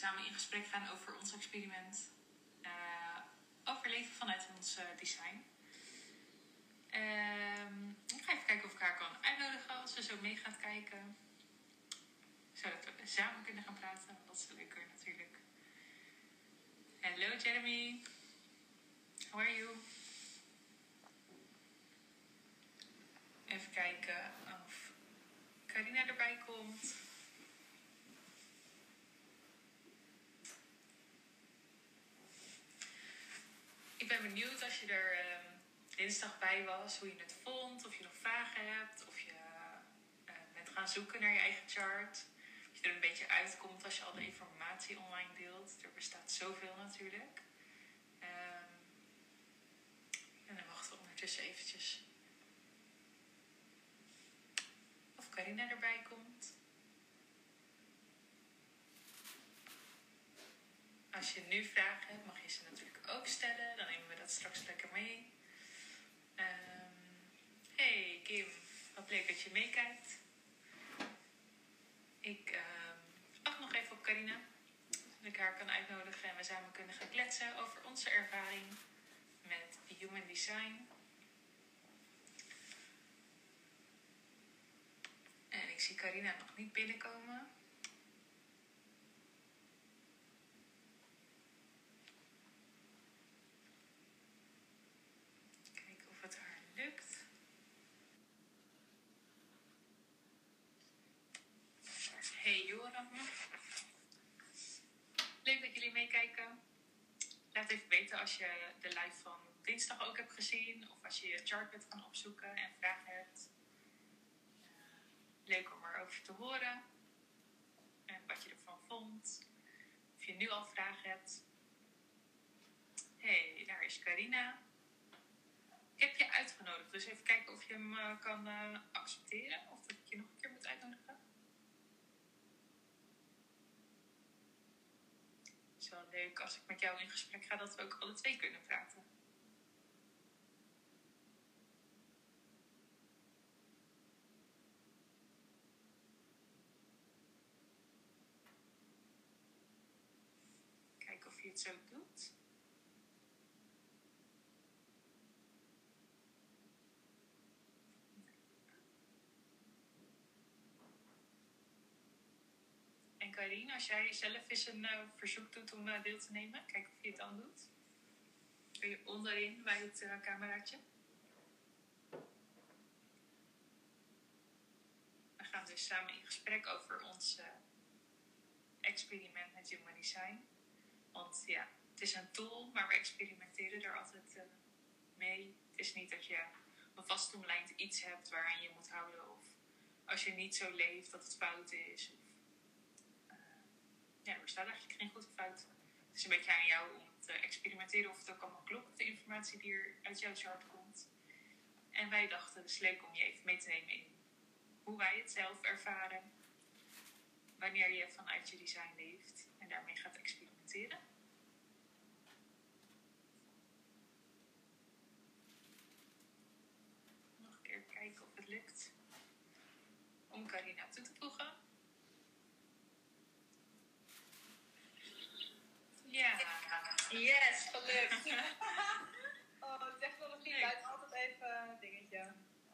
samen in gesprek gaan over ons experiment. Uh, overleven vanuit ons uh, design. Ehm, ik ga even kijken of ik haar kan uitnodigen als ze zo mee gaat kijken. Zodat we samen kunnen gaan praten. Dat is leuker natuurlijk. Hallo Jeremy. How are you? Even kijken of Carina erbij komt. Ben benieuwd als je er uh, dinsdag bij was, hoe je het vond, of je nog vragen hebt, of je uh, bent gaan zoeken naar je eigen chart. Of je er een beetje uitkomt als je al de informatie online deelt. Er bestaat zoveel natuurlijk. Um, en dan wachten we ondertussen eventjes of Carina erbij komt. Als je nu vragen hebt, mag je ze natuurlijk ook stellen. Dan nemen we dat straks lekker mee. Um, hey Kim, wat leuk dat je meekijkt. Ik um, wacht nog even op Carina. Zodat ik haar kan uitnodigen en we samen kunnen gaan kletsen over onze ervaring met Human Design. En ik zie Carina nog niet binnenkomen. Kijken of het haar lukt. Hey Joram. Leuk dat jullie meekijken. Laat even als je de live van dinsdag ook hebt gezien. Of als je je chart bent gaan opzoeken en vragen hebt. Leuk om erover te horen. En wat je ervan vond. Of je nu al vragen hebt. hey, daar is Carina. Ik heb je uitgenodigd, dus even kijken of je hem uh, kan uh, accepteren. Of dat ik je nog een keer moet uitnodigen. Het is wel leuk als ik met jou in gesprek ga, dat we ook alle twee kunnen praten. Kijken of je het zo doet. En Karine, als jij zelf eens een uh, verzoek doet om uh, deel te nemen, kijk of je het dan doet. Kun je onderin bij het uh, cameraatje. We gaan dus samen in gesprek over ons experiment met Human Design. Want ja, het is een tool, maar we experimenteren er altijd mee. Het is niet dat je een vastomlijnd iets hebt waaraan je moet houden. Of als je niet zo leeft dat het fout is ja, er bestaat eigenlijk geen goed of fout. Het is een beetje aan jou om te experimenteren of het ook allemaal klopt, de informatie die er uit jouw chart komt. En wij dachten, het is leuk om je even mee te nemen in hoe wij het zelf ervaren. Wanneer je vanuit je design leeft en daarmee gaat experimenteren. Nog een keer kijken of het lukt. Om Carina toe te voegen. Ja. Yes, gelukt. oh, technologie blijft altijd even een dingetje.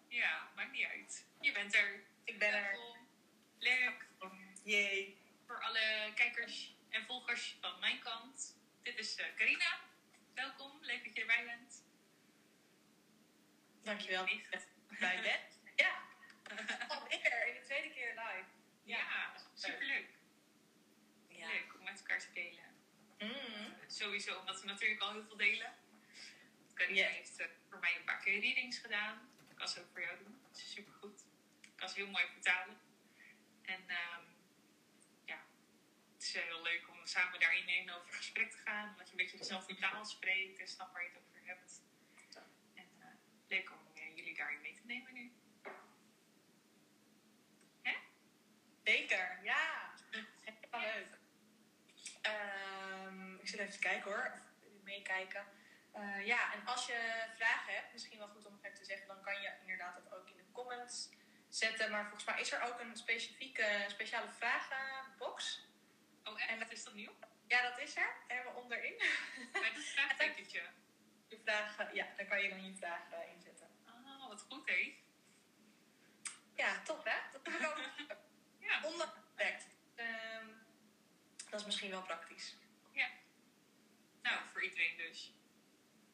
Ja, maakt niet uit. Je bent er. Ik ben er. Leuk. Yay. Voor alle kijkers en volgers van mijn kant. Dit is uh, Carina. Welkom. Leuk dat je erbij bent. Dankjewel dat je bij bent. Ja. Alweer, in de tweede keer live. Ja, superleuk. Ja. Leuk om met elkaar te delen. Mm. Sowieso omdat we natuurlijk al heel veel delen. Carina heeft uh, voor mij een paar keer readings gedaan. Ik kan ze ook voor jou doen. Dat is supergoed. Ik kan ze heel mooi vertalen. En um, ja, het is heel leuk om samen daarin in over gesprek te gaan. Omdat je een beetje dezelfde taal spreekt en snapt waar je het over hebt. En uh, leuk om uh, jullie daarin mee te nemen nu. Hè? Zeker, ja. Helemaal leuk. Ik zit even te kijken hoor, meekijken. Uh, ja, en als je vragen hebt, misschien wel goed om even te zeggen, dan kan je inderdaad dat ook in de comments zetten. Maar volgens mij is er ook een specifieke, speciale vragenbox Oh, echt? Wat is dat nieuw? Ja, dat is er. Helemaal onderin. Bij het vraagtekentje. Je vragen, ja, daar kan je dan je vragen inzetten. Ah, wat goed, hé. Ja, top hè? Dat heb ik ook Ja. onderwerkt. Ehm dat is misschien wel praktisch. Nou, voor iedereen dus.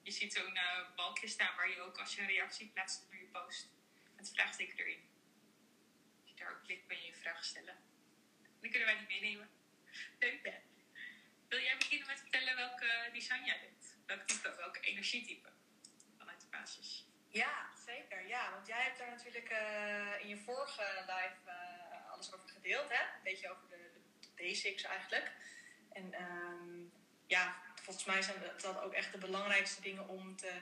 Je ziet zo'n eh, balkje staan waar je ook als je een reactie plaatst onder je post. Een vraagteken erin. Als je daar ook klikt, kan je je vraag stellen. Dan kunnen wij die meenemen. Leuk. Wil jij beginnen met vertellen welke design jij bent? Welk type, welke energietype? Vanuit de basis. Ja, zeker. Ja, want jij hebt daar natuurlijk eh, in je vorige live eh, alles over gedeeld, hè? Een beetje over de, de basics eigenlijk. En ehm, ja, volgens mij zijn dat ook echt de belangrijkste dingen om te,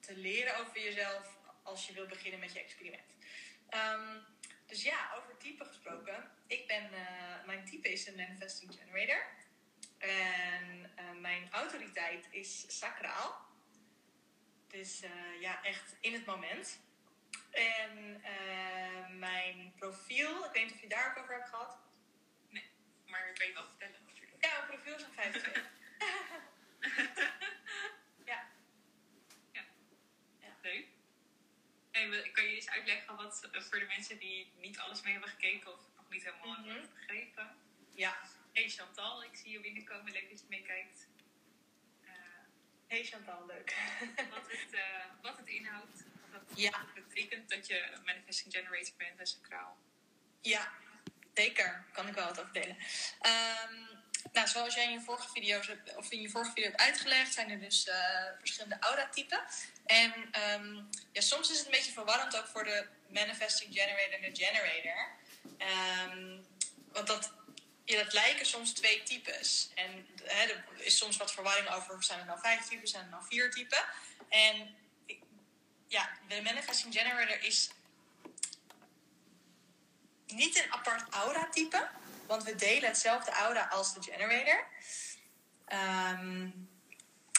te leren over jezelf als je wil beginnen met je experiment. Ehm, dus ja, over type gesproken. Ik ben, eh, mijn type is een manifesting generator. En eh, mijn autoriteit is sacraal. Dus eh, ja, echt in het moment. En mijn profiel, ik weet niet of je daar ook over hebt gehad. Maar kan je wel vertellen natuurlijk. Ja, mijn profiel is een 25. Leuk. En kan je eens uitleggen wat eh, voor de mensen die niet alles mee hebben gekeken of nog niet helemaal Mhm. hebben begrepen? ja. Hey Chantal, ik zie je binnenkomen. Leuk dat je meekijkt. Eh, Hey Chantal, leuk. wat, het, eh, wat het inhoudt. Ja. betekent dat je een manifesting generator bent en sacraal. Ja, zeker. Kan ik wel wat over delen. Nou, zoals jij in je vorige video's of in je vorige video hebt uitgelegd, zijn er dus eh, verschillende aura-typen. En ehm, ja, soms is het een beetje verwarrend ook voor de manifesting generator en de generator. Ehm, want dat, ja, dat lijken soms twee types. En hè, er is soms wat verwarring over, zijn er nou vijf typen, zijn er nou vier typen. En ja, de manifesting generator is niet een apart aura-type, want we delen hetzelfde aura als de generator. Ehm,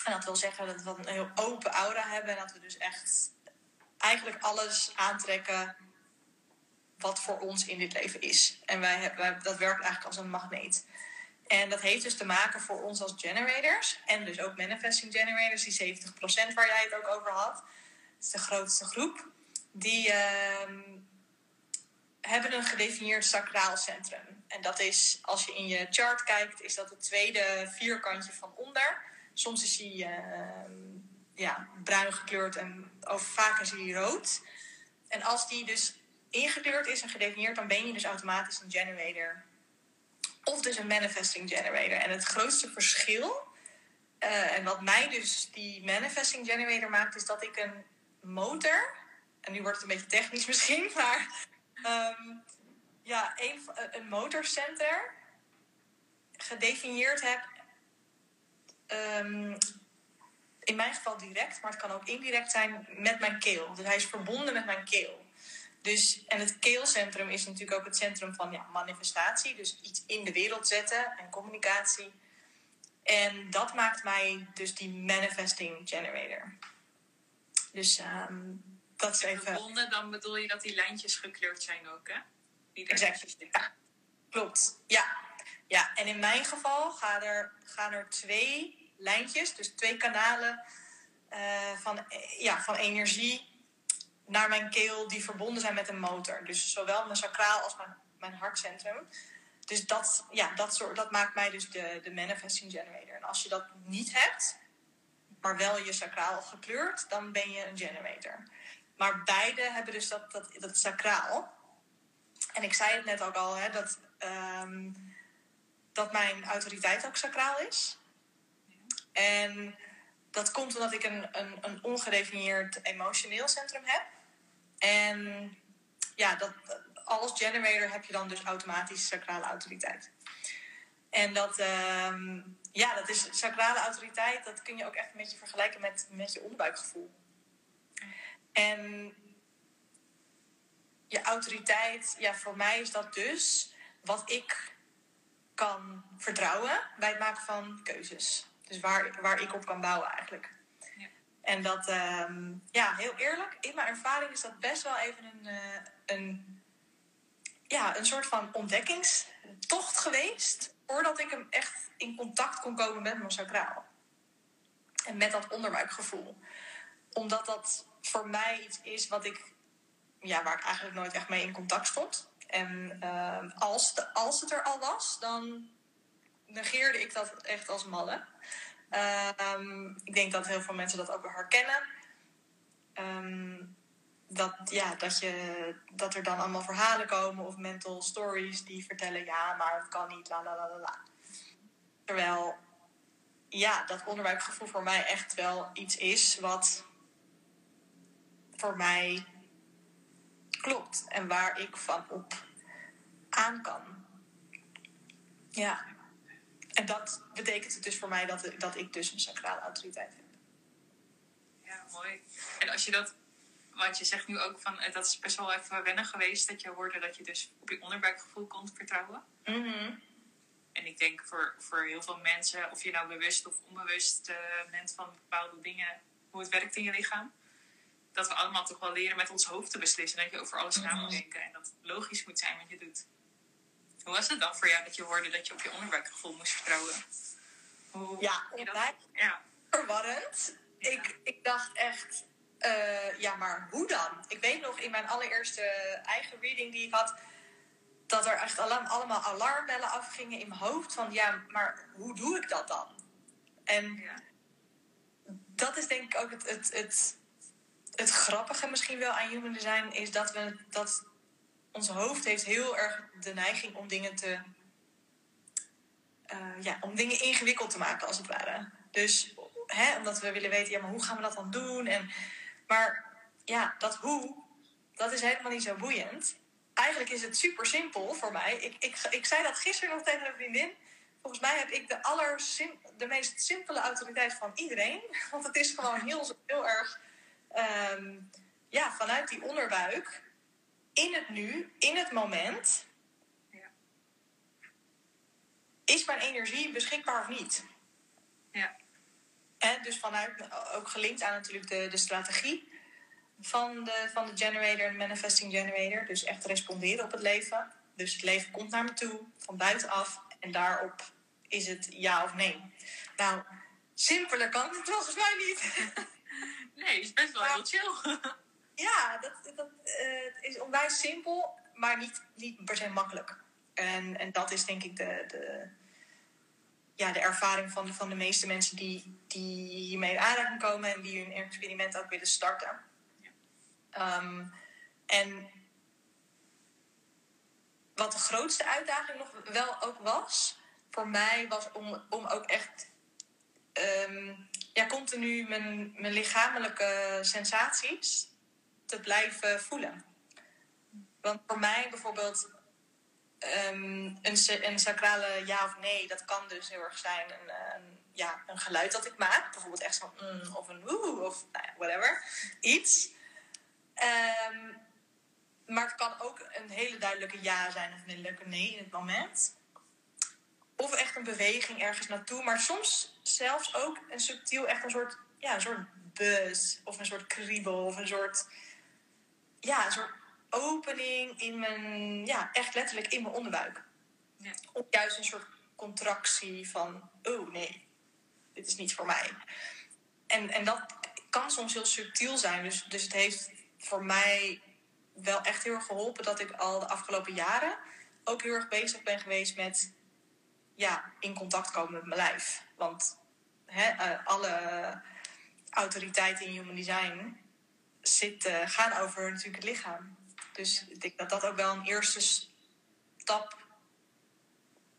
en dat wil zeggen dat we een heel open aura hebben en dat we dus echt eigenlijk alles aantrekken wat voor ons in dit leven is. En wij, hebben- dat werkt eigenlijk als een magneet. En dat heeft dus te maken voor ons als generators en dus ook manifesting generators, die 70% waar jij het ook over had. Dat is de grootste groep. Die ehm, hebben een gedefinieerd sacraal centrum. En dat is, als je in je chart kijkt, is dat het tweede vierkantje van onder. Soms is hij ehm, ja, bruin gekleurd en over vaak is hij rood. En als die dus ingekleurd is en gedefinieerd, dan ben je dus automatisch een generator. Of dus een manifesting generator. En het grootste verschil, eh, en wat mij dus die manifesting generator maakt, is dat ik een motor, en nu wordt het een beetje technisch misschien, maar ehm, ja, een, van- een motorcenter gedefinieerd heb. ehm, in mijn geval direct, maar het kan ook indirect zijn met mijn keel. Dus hij is verbonden met mijn keel. Dus, en het keelcentrum is natuurlijk ook het centrum van ja, manifestatie. Dus iets in de wereld zetten en communicatie. En dat maakt mij dus die manifesting generator. Dus ehm, dat is even... Verbonden, dan bedoel je dat die lijntjes gekleurd zijn ook, hè? Daar Exact. klopt. Ja. ja, en in mijn geval gaan er, gaan er twee lijntjes, dus twee kanalen eh, van, eh, ja, van energie naar mijn keel die verbonden zijn met een motor. Dus zowel mijn sacraal als mijn, mijn hartcentrum. Dus dat, ja, dat, soort, dat maakt mij dus de, de manifesting generator. En als je dat niet hebt, maar wel je sacraal gekleurd, dan ben je een generator. Maar beide hebben dus dat, dat, dat sacraal. En ik zei het net ook al, hè, dat, ehm, dat mijn autoriteit ook sacraal is. En dat komt omdat ik een, een, een ongedefinieerd emotioneel centrum heb. En ja, dat, als generator heb je dan dus automatisch sacrale autoriteit. En dat, ehm, ja, dat is sacrale autoriteit, dat kun je ook echt een beetje vergelijken met, met je onderbuikgevoel. En je autoriteit, ja, voor mij is dat dus wat ik kan vertrouwen bij het maken van keuzes. Dus waar, waar ik op kan bouwen eigenlijk. Ja. En dat, ehm, ja, heel eerlijk, in mijn ervaring is dat best wel even een, eh, een, ja, een soort van ontdekkingstocht geweest. voordat ik hem echt in contact kon komen met mijn sacraal. En met dat onderbuikgevoel. Omdat dat voor mij iets is wat ik, ja, waar ik eigenlijk nooit echt mee in contact stond. En uh, als, als het er al was, dan negeerde ik dat echt als malle. Um, ik denk dat heel veel mensen dat ook wel herkennen. Um, dat, ja, dat, je, dat er dan allemaal verhalen komen of mental stories die vertellen: ja, maar het kan niet, la la la la. Terwijl, ja, dat onderbuikgevoel voor mij echt wel iets is wat voor mij klopt en waar ik van op aan kan. Ja. En dat betekent dus voor mij dat, dat ik dus een sacrale autoriteit heb. Ja, mooi. En als je dat, want je zegt nu ook van, eh, dat is best wel even wennen geweest dat je hoorde dat je dus op je onderbuikgevoel kon vertrouwen. Mm En ik denk voor, voor heel veel mensen, of je nou bewust of onbewust uh, bent van bepaalde dingen, hoe het werkt in je lichaam, dat we allemaal toch wel leren met ons hoofd te beslissen. Dat je over alles na moet denken en dat het logisch moet zijn wat je doet. Hoe was het dan voor jou dat je hoorde dat je op je onderbuikgevoel moest vertrouwen? Hoe, ja, dat... ja, verwarrend. Ja. Ik, ik dacht echt, uh, ja, maar hoe dan? Ik weet nog in mijn allereerste eigen reading die ik had, dat er echt alarm, allemaal alarmbellen afgingen in mijn hoofd. Van ja, maar hoe doe ik dat dan? En ja. dat is denk ik ook het, het, het, het grappige misschien wel aan human design, is dat we dat ons hoofd heeft heel erg de neiging om dingen te. Uh, ja, om dingen ingewikkeld te maken, als het ware. Dus hè, omdat we willen weten, ja, maar hoe gaan we dat dan doen? En, maar ja, dat hoe, dat is helemaal niet zo boeiend. Eigenlijk is het super simpel voor mij. Ik, ik, ik zei dat gisteren nog tegen een vriendin. Volgens mij heb ik de, aller de meest simpele autoriteit van iedereen. Want het is gewoon heel, heel erg um, ja, vanuit die onderbuik in het nu, in het moment, ja. is mijn energie beschikbaar of niet? Ja. En dus vanuit, ook gelinkt aan natuurlijk de, de strategie van de, van de generator, de manifesting generator. Dus echt responderen op het leven. Dus het leven komt naar me toe, van buitenaf. En daarop is het ja of nee. Nou, simpeler kan het volgens mij niet. Nee, het is best wel heel chill. Ja, dat, dat uh, is onwijs simpel, maar niet, niet per se makkelijk. En, en dat is denk ik de, de, ja, de ervaring van, van de meeste mensen die, die hiermee in aanraking komen en die hun experiment ook willen starten. Um, en wat de grootste uitdaging nog wel ook was, voor mij was om, om ook echt um, ja, continu mijn, mijn lichamelijke sensaties te blijven voelen. Want voor mij bijvoorbeeld um, een, een sacrale ja of nee, dat kan dus heel erg zijn een, ja, een geluid dat ik maak. Bijvoorbeeld echt zo'n mm, of een woe of nou whatever. Iets. Um, maar het kan ook een hele duidelijke ja zijn of een hele leuke nee in het moment. Of echt een beweging ergens naartoe. Maar soms zelfs ook een subtiel, echt een soort, ja, een soort buzz. Of een soort kriebel. Of een soort ja, een soort opening in mijn, ja, echt letterlijk in mijn onderbuik. Ja. Of juist een soort contractie van, oh nee, dit is niet voor mij. En, en dat kan soms heel subtiel zijn. Dus, dus het heeft voor mij wel echt heel erg geholpen dat ik al de afgelopen jaren ook heel erg bezig ben geweest met ja, in contact komen met mijn lijf. Want hè, uh, alle autoriteiten in human design gaan over natuurlijk het lichaam. Dus ik denk dat dat ook wel een eerste stap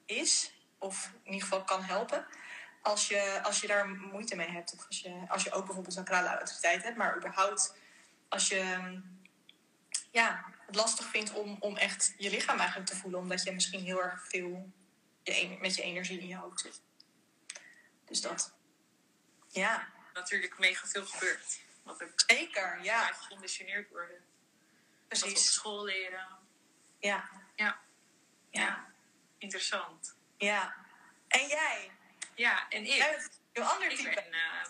is. Of in ieder geval kan helpen. Als je, als je daar moeite mee hebt. Of als je, als je ook bijvoorbeeld een krale autoriteit hebt. Maar überhaupt als je ja, het lastig vindt om, om echt je lichaam eigenlijk te voelen. Omdat je misschien heel erg veel je, met je energie in je hoofd zit. Dus dat. Ja. Natuurlijk mega veel gebeurt. Wat ook Zeker, ja. geconditioneerd worden. Precies. Wat op school leren. Ja. Ja. Ja. ja. Interessant. Ja. En jij? Ja, en ik. Een ander ik type. ben, uh,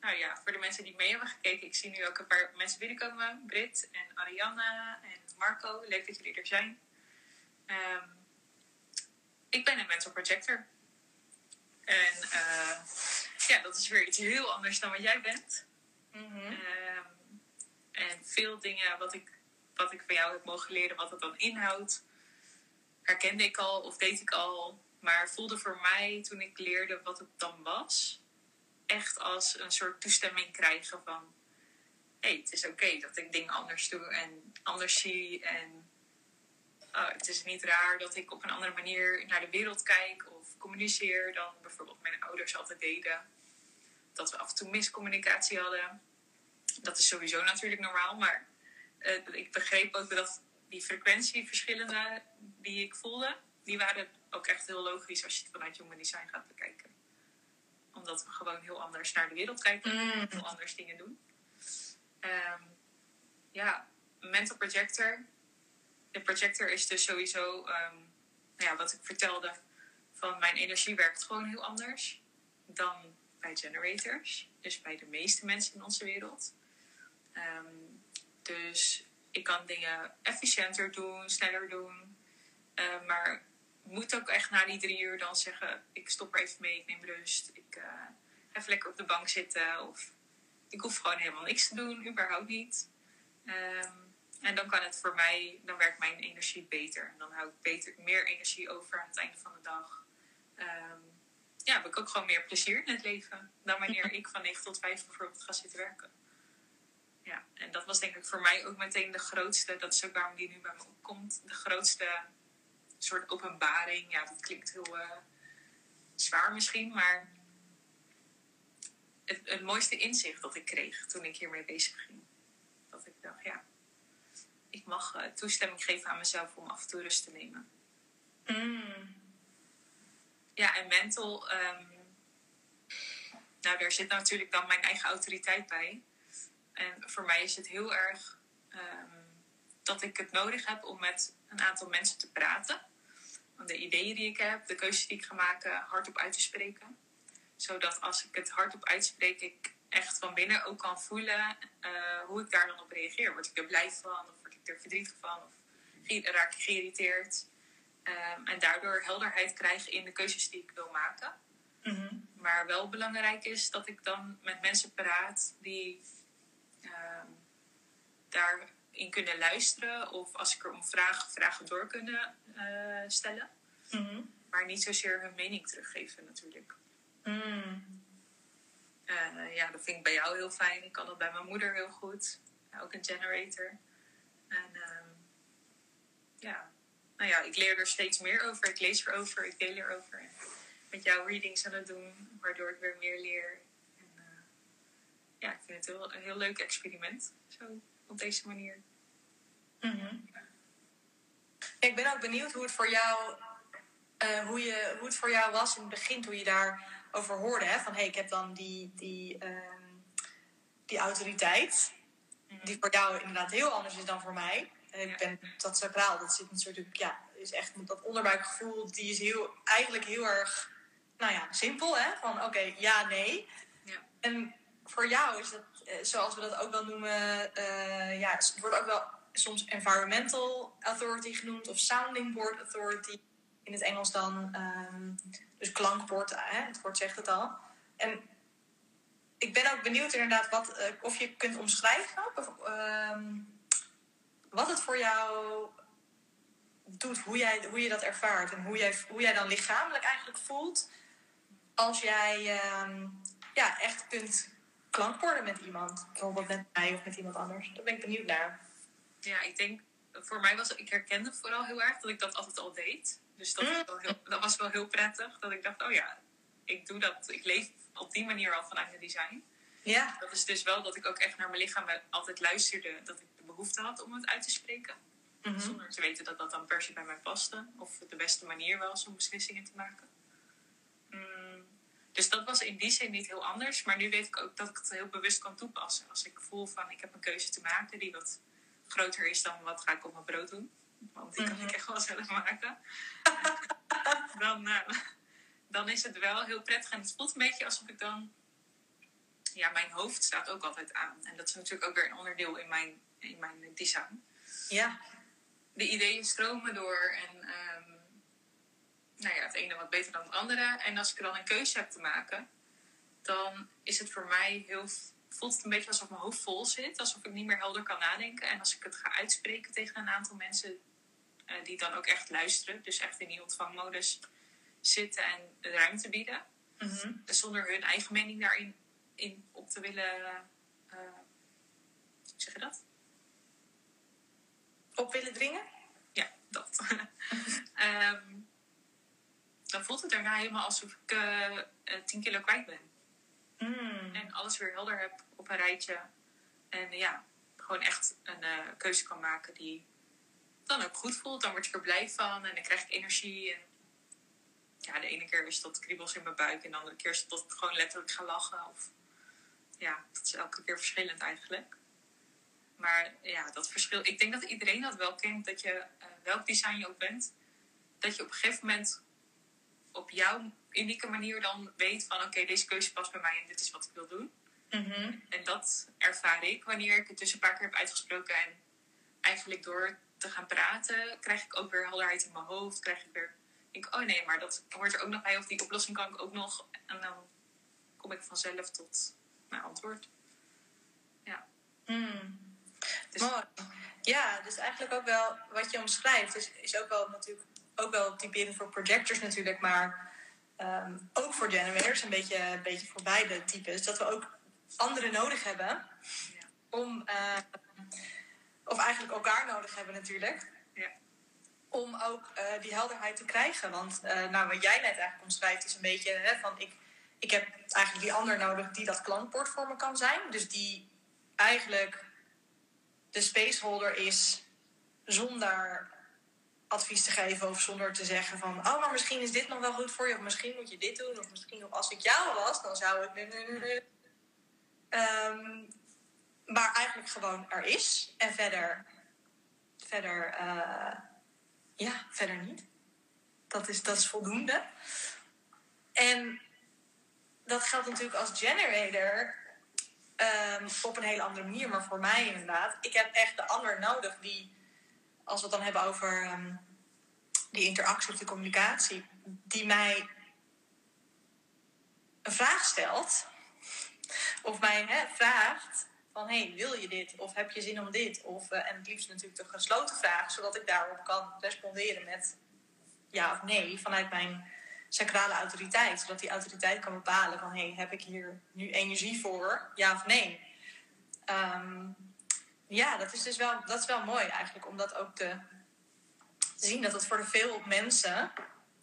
nou ja, voor de mensen die mee hebben gekeken, ik zie nu ook een paar mensen binnenkomen. Brit en Arianne en Marco. Leuk dat jullie er zijn. Um, ik ben een mental projector. En uh, ja, dat is weer iets heel anders dan wat jij bent. Mhm. Ehm, en veel dingen wat ik, wat ik van jou heb mogen leren, wat het dan inhoudt, herkende ik al of deed ik al. Maar voelde voor mij toen ik leerde wat het dan was, echt als een soort toestemming krijgen van: hé, hey, het is oké dat ik dingen anders doe en anders zie. En oh, het is niet raar dat ik op een andere manier naar de wereld kijk of communiceer dan bijvoorbeeld mijn ouders altijd deden. Dat we af en toe miscommunicatie hadden. Dat is sowieso natuurlijk normaal, maar uh, ik begreep ook dat die frequentieverschillen die ik voelde, die waren ook echt heel logisch als je het vanuit Human Design gaat bekijken. Omdat we gewoon heel anders naar de wereld kijken, Mm. heel anders dingen doen. Ehm, ja, mental projector. De projector is dus sowieso, ehm, nou ja, wat ik vertelde, van mijn energie werkt gewoon heel anders dan bij generators. Dus bij de meeste mensen in onze wereld. Ehm, dus ik kan dingen efficiënter doen, sneller doen. Uh, maar moet ook echt na die drie uur dan zeggen: ik stop er even mee, ik neem rust. Ik uh, even lekker op de bank zitten. Of ik hoef gewoon helemaal niks te doen, überhaupt niet. Um, en dan kan het voor mij, dan werkt mijn energie beter. En dan hou ik beter, meer energie over aan het einde van de dag. Um, ja, heb ik ook gewoon meer plezier in het leven. Dan wanneer ik van 9 tot 5 bijvoorbeeld ga zitten werken. Ja, en dat was denk ik voor mij ook meteen de grootste, dat is ook waarom die nu bij me opkomt, de grootste soort openbaring. Ja, dat klinkt heel uh, zwaar misschien, maar het, het, mooiste inzicht dat ik kreeg toen ik hiermee bezig ging. Dat ik dacht, ja, ik mag uh, toestemming geven aan mezelf om af en toe rust te nemen. Mm. Ja, en mental, um, nou daar zit natuurlijk dan mijn eigen autoriteit bij. En voor mij is het heel erg um, dat ik het nodig heb om met een aantal mensen te praten. Om de ideeën die ik heb, de keuzes die ik ga maken, hardop uit te spreken. Zodat als ik het hardop uitspreek, ik echt van binnen ook kan voelen uh, hoe ik daar dan op reageer. Word ik er blij van of ik er verdrietig van of raak ik geïrriteerd. Um, en daardoor helderheid krijgen in de keuzes die ik wil maken. Mm -hmm. Maar wel belangrijk is dat ik dan met mensen praat die um, daarin kunnen luisteren. Of als ik er om vraag, vragen door kunnen uh, stellen. Mm -hmm. Maar niet zozeer hun mening teruggeven natuurlijk. Mm. Uh, ja, dat vind ik bij jou heel fijn. Ik kan dat bij mijn moeder heel goed. Ook een generator. En um, ja, nou ja, ik leer er steeds meer over. Ik lees erover, ik deel erover. En met jou readings aan het doen, waardoor ik weer meer leer. En, uh, ja, ik vind het een heel leuk experiment. Zo, op deze manier. -hmm. Ik ben ook benieuwd hoe het voor jou, uh, hoe, je, hoe het voor jou was in het begin, toen je daarover hoorde. Hè? Van hé, hey, ik heb dan die, die, um, die autoriteit. Mhm. Die voor jou inderdaad heel anders is dan voor mij. Ik Ja. ben dat sacraal, dat zit natuurlijk, ja, is echt dat onderbuikgevoel, die is heel, eigenlijk heel erg, nou ja, simpel, hè? Van oké, okay, ja, nee. Ja. En voor jou is dat, eh, zoals we dat ook wel noemen, uh, ja, het wordt ook wel soms environmental authority genoemd of sounding board authority in het Engels dan, um, dus klankbord, hè? het woord zegt het al. En ik ben ook benieuwd inderdaad wat, uh, of je kunt omschrijven. Of, um, wat het voor jou doet, hoe, jij, hoe je dat ervaart en hoe jij, hoe jij dan lichamelijk eigenlijk voelt als jij um, ja, echt kunt klankborden met iemand. Bijvoorbeeld met mij of met iemand anders. Daar ben ik benieuwd naar. Ja, ik denk, voor mij was ik herkende vooral heel erg dat ik dat altijd al deed. Dus dat, Mm. was, wel heel, dat was wel heel prettig. Dat ik dacht, oh ja, ik doe dat. Ik leef op die manier al vanuit mijn design. Ja. Dat is dus wel dat ik ook echt naar mijn lichaam altijd luisterde. Dat ik de behoefte had om het uit te spreken. Mm -hmm. Zonder te weten dat dat dan per se bij mij paste. Of de beste manier was om beslissingen te maken. Mm, dus dat was in die zin niet heel anders. Maar nu weet ik ook dat ik het heel bewust kan toepassen. Als ik voel van ik heb een keuze te maken die wat groter is dan wat ga ik op mijn brood doen. Want die kan Mhm. ik echt wel zelf maken. dan, uh, dan is het wel heel prettig. En het voelt een beetje alsof ik dan... Ja, mijn hoofd staat ook altijd aan. En dat is natuurlijk ook weer een onderdeel in mijn, in mijn design. Ja. De ideeën stromen door en... Um, nou ja, het ene wat beter dan het andere. En als ik dan een keuze heb te maken, dan is het voor mij heel. voelt het een beetje alsof mijn hoofd vol zit. Alsof ik niet meer helder kan nadenken. En als ik het ga uitspreken tegen een aantal mensen uh, die dan ook echt luisteren, dus echt in die ontvangmodus zitten en de ruimte bieden, Mhm. zonder hun eigen mening daarin in op te willen. Uh, hoe zeg je dat? Op willen dringen? Ja, dat. um, dan voelt het daarna helemaal alsof ik uh, 10 kilo kwijt ben. Mm. En alles weer helder heb op een rijtje. En ja, gewoon echt een uh, keuze kan maken die dan ook goed voelt. Dan word ik er blij van en dan krijg ik energie. En ja, de ene keer is dat kriebels in mijn buik en de andere keer is dat ik gewoon letterlijk ga lachen. Of, ja, dat is elke keer verschillend eigenlijk. Maar ja, dat verschil. Ik denk dat iedereen dat wel kent. Dat je, uh, welk design je ook bent, dat je op een gegeven moment op jouw unieke manier dan weet van oké, okay, deze keuze past bij mij en dit is wat ik wil doen. Mm -hmm. En dat ervaar ik wanneer ik het dus een paar keer heb uitgesproken en eigenlijk door te gaan praten, krijg ik ook weer helderheid in mijn hoofd. Krijg ik weer, denk oh nee, maar dat hoort er ook nog bij of die oplossing kan ik ook nog. En dan kom ik vanzelf tot mijn antwoord. Ja. Mm. Dus, Mooi. Ja, dus eigenlijk ook wel wat je omschrijft, is, is ook wel natuurlijk ook wel typerend voor projectors natuurlijk, maar um, ook voor generators, een beetje, een beetje voor beide types, dat we ook anderen nodig hebben ja. om, uh, of eigenlijk elkaar nodig hebben natuurlijk, ja. Om ook uh, die helderheid te krijgen. Want uh, nou, wat jij net eigenlijk omschrijft is een beetje hè, van ik, ik heb eigenlijk die ander nodig die dat klantbord voor me kan zijn, dus die eigenlijk de spaceholder is zonder advies te geven of zonder te zeggen van oh maar misschien is dit nog wel goed voor je of misschien moet je dit doen of misschien als ik jou was dan zou ik um, maar eigenlijk gewoon er is en verder verder uh, ja verder niet. Dat is, dat is voldoende. En dat geldt natuurlijk als generator um, op een hele andere manier. Maar voor mij inderdaad ik heb echt de ander nodig die als we het dan hebben over um, die interactie of de communicatie, die mij een vraag stelt, of mij vraagt van hey, wil je dit? Of heb je zin om dit? Of, uh, en het liefst natuurlijk de gesloten vraag, zodat ik daarop kan responderen met ja of nee vanuit mijn sacrale autoriteit. Zodat die autoriteit kan bepalen van hey, heb ik hier nu energie voor? Ja of nee? Um, ja, dat is dus wel, dat is wel mooi eigenlijk, om dat ook te, zien. Dat het voor veel mensen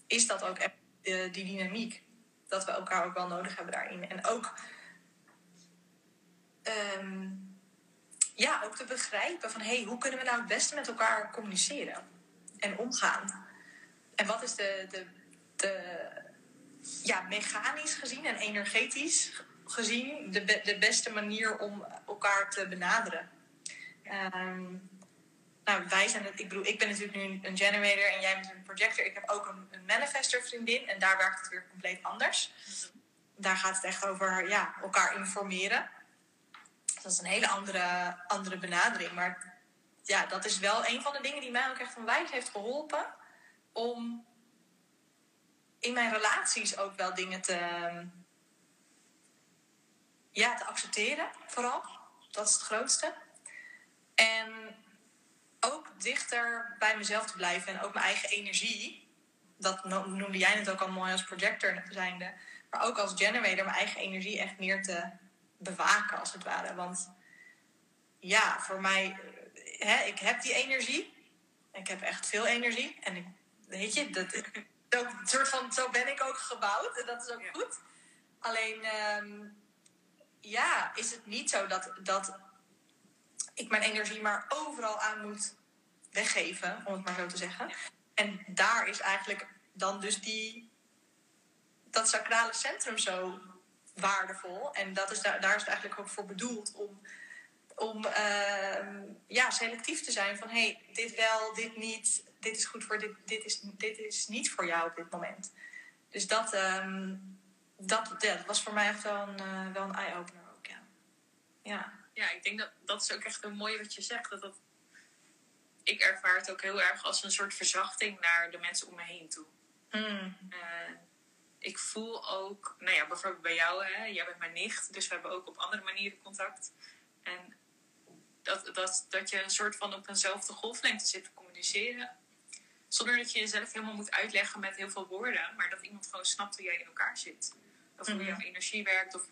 is dat ook echt uh, die dynamiek. Dat we elkaar ook wel nodig hebben daarin. En ook, um, ja, ook te begrijpen van... hey, hoe kunnen we nou het beste met elkaar communiceren? En omgaan? En wat is de, de, de ja, mechanisch gezien en energetisch gezien... de, be, de beste manier om elkaar te benaderen? Um, nou, wij zijn het, ik bedoel, ik ben natuurlijk nu een generator en jij bent een projector. Ik heb ook een, een manifester vriendin en daar werkt het weer compleet anders. Daar gaat het echt over ja, elkaar informeren. Dat is een hele andere, andere benadering. Maar ja, dat is wel een van de dingen die mij ook echt onwijs heeft geholpen om in mijn relaties ook wel dingen te, ja, te accepteren, vooral. Dat is het grootste. En ook dichter bij mezelf te blijven en ook mijn eigen energie. Dat noemde jij het ook al mooi als projector zijnde. Maar ook als generator mijn eigen energie echt meer te bewaken, als het ware. Want ja, voor mij, hè, ik heb die energie. Ik heb echt veel energie. En ik, weet je, dat, dat, soort van, zo ben ik ook gebouwd. En dat is ook goed. Alleen, um, ja, is het niet zo dat, dat ik mijn energie maar overal aan moet weggeven, om het maar zo te zeggen. En daar is eigenlijk dan dus die, dat sacrale centrum zo waardevol. En dat is daar, daar is het eigenlijk ook voor bedoeld om, om uh, ja, selectief te zijn van hé, hey, dit wel, dit niet, dit is goed voor dit, dit is, dit is niet voor jou op dit moment. Dus dat, um, dat, ja, dat was voor mij echt wel een, uh, wel een eye-opener ook, ja. Ja ja, ik denk dat dat is ook echt een mooie wat je zegt. Dat dat, ik ervaar het ook heel erg als een soort verzachting naar de mensen om me heen toe. Mm. Uh, ik voel ook, nou ja, bijvoorbeeld bij jou, hè, jij bent mijn nicht, dus we hebben ook op andere manieren contact. En dat, dat, dat je een soort van op eenzelfde golflengte zit te communiceren. Zonder dat je jezelf helemaal moet uitleggen met heel veel woorden, maar dat iemand gewoon snapt hoe jij in elkaar zit. Of hoe Mhm. jouw energie werkt, of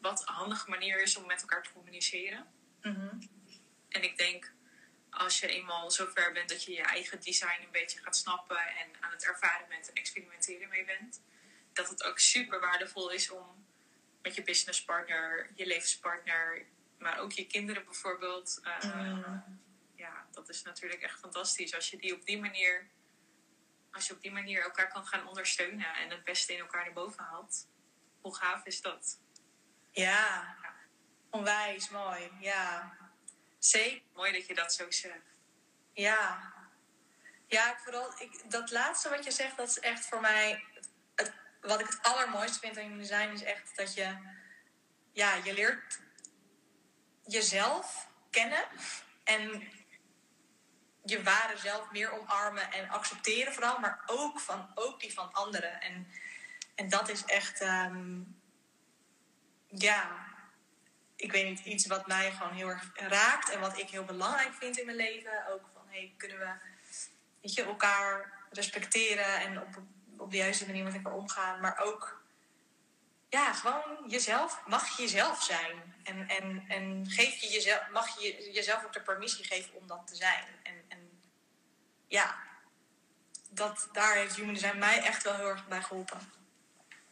wat een handige manier is om met elkaar te communiceren. Mhm. En ik denk, als je eenmaal zover bent dat je je eigen design een beetje gaat snappen en aan het ervaren bent en experimenteren mee bent, dat het ook super waardevol is om met je businesspartner, je levenspartner, maar ook je kinderen bijvoorbeeld. eh, Mm. Ja, dat is natuurlijk echt fantastisch als je die op die manier, als je op die manier elkaar kan gaan ondersteunen en het beste in elkaar naar boven haalt. Hoe gaaf is dat? Ja, onwijs mooi. Ja, zeker. Mooi dat je dat zo zegt. Ja. Ja, vooral ik, dat laatste wat je zegt, dat is echt voor mij. Wat ik het allermooiste vind aan human design is echt dat je. Ja, je leert jezelf kennen en je ware zelf meer omarmen en accepteren vooral, maar ook, van, ook die van anderen. En, en dat is echt, ehm, ja, ik weet niet, iets wat mij gewoon heel erg raakt en wat ik heel belangrijk vind in mijn leven. Ook van, hey, kunnen we weet je, elkaar respecteren en op, op de juiste manier met elkaar omgaan, maar ook, ja, gewoon jezelf, mag je jezelf zijn. En, en, en geef je jezelf, mag je jezelf ook de permissie geven om dat te zijn. En, en ja, dat, daar heeft Human Design mij echt wel heel erg bij geholpen.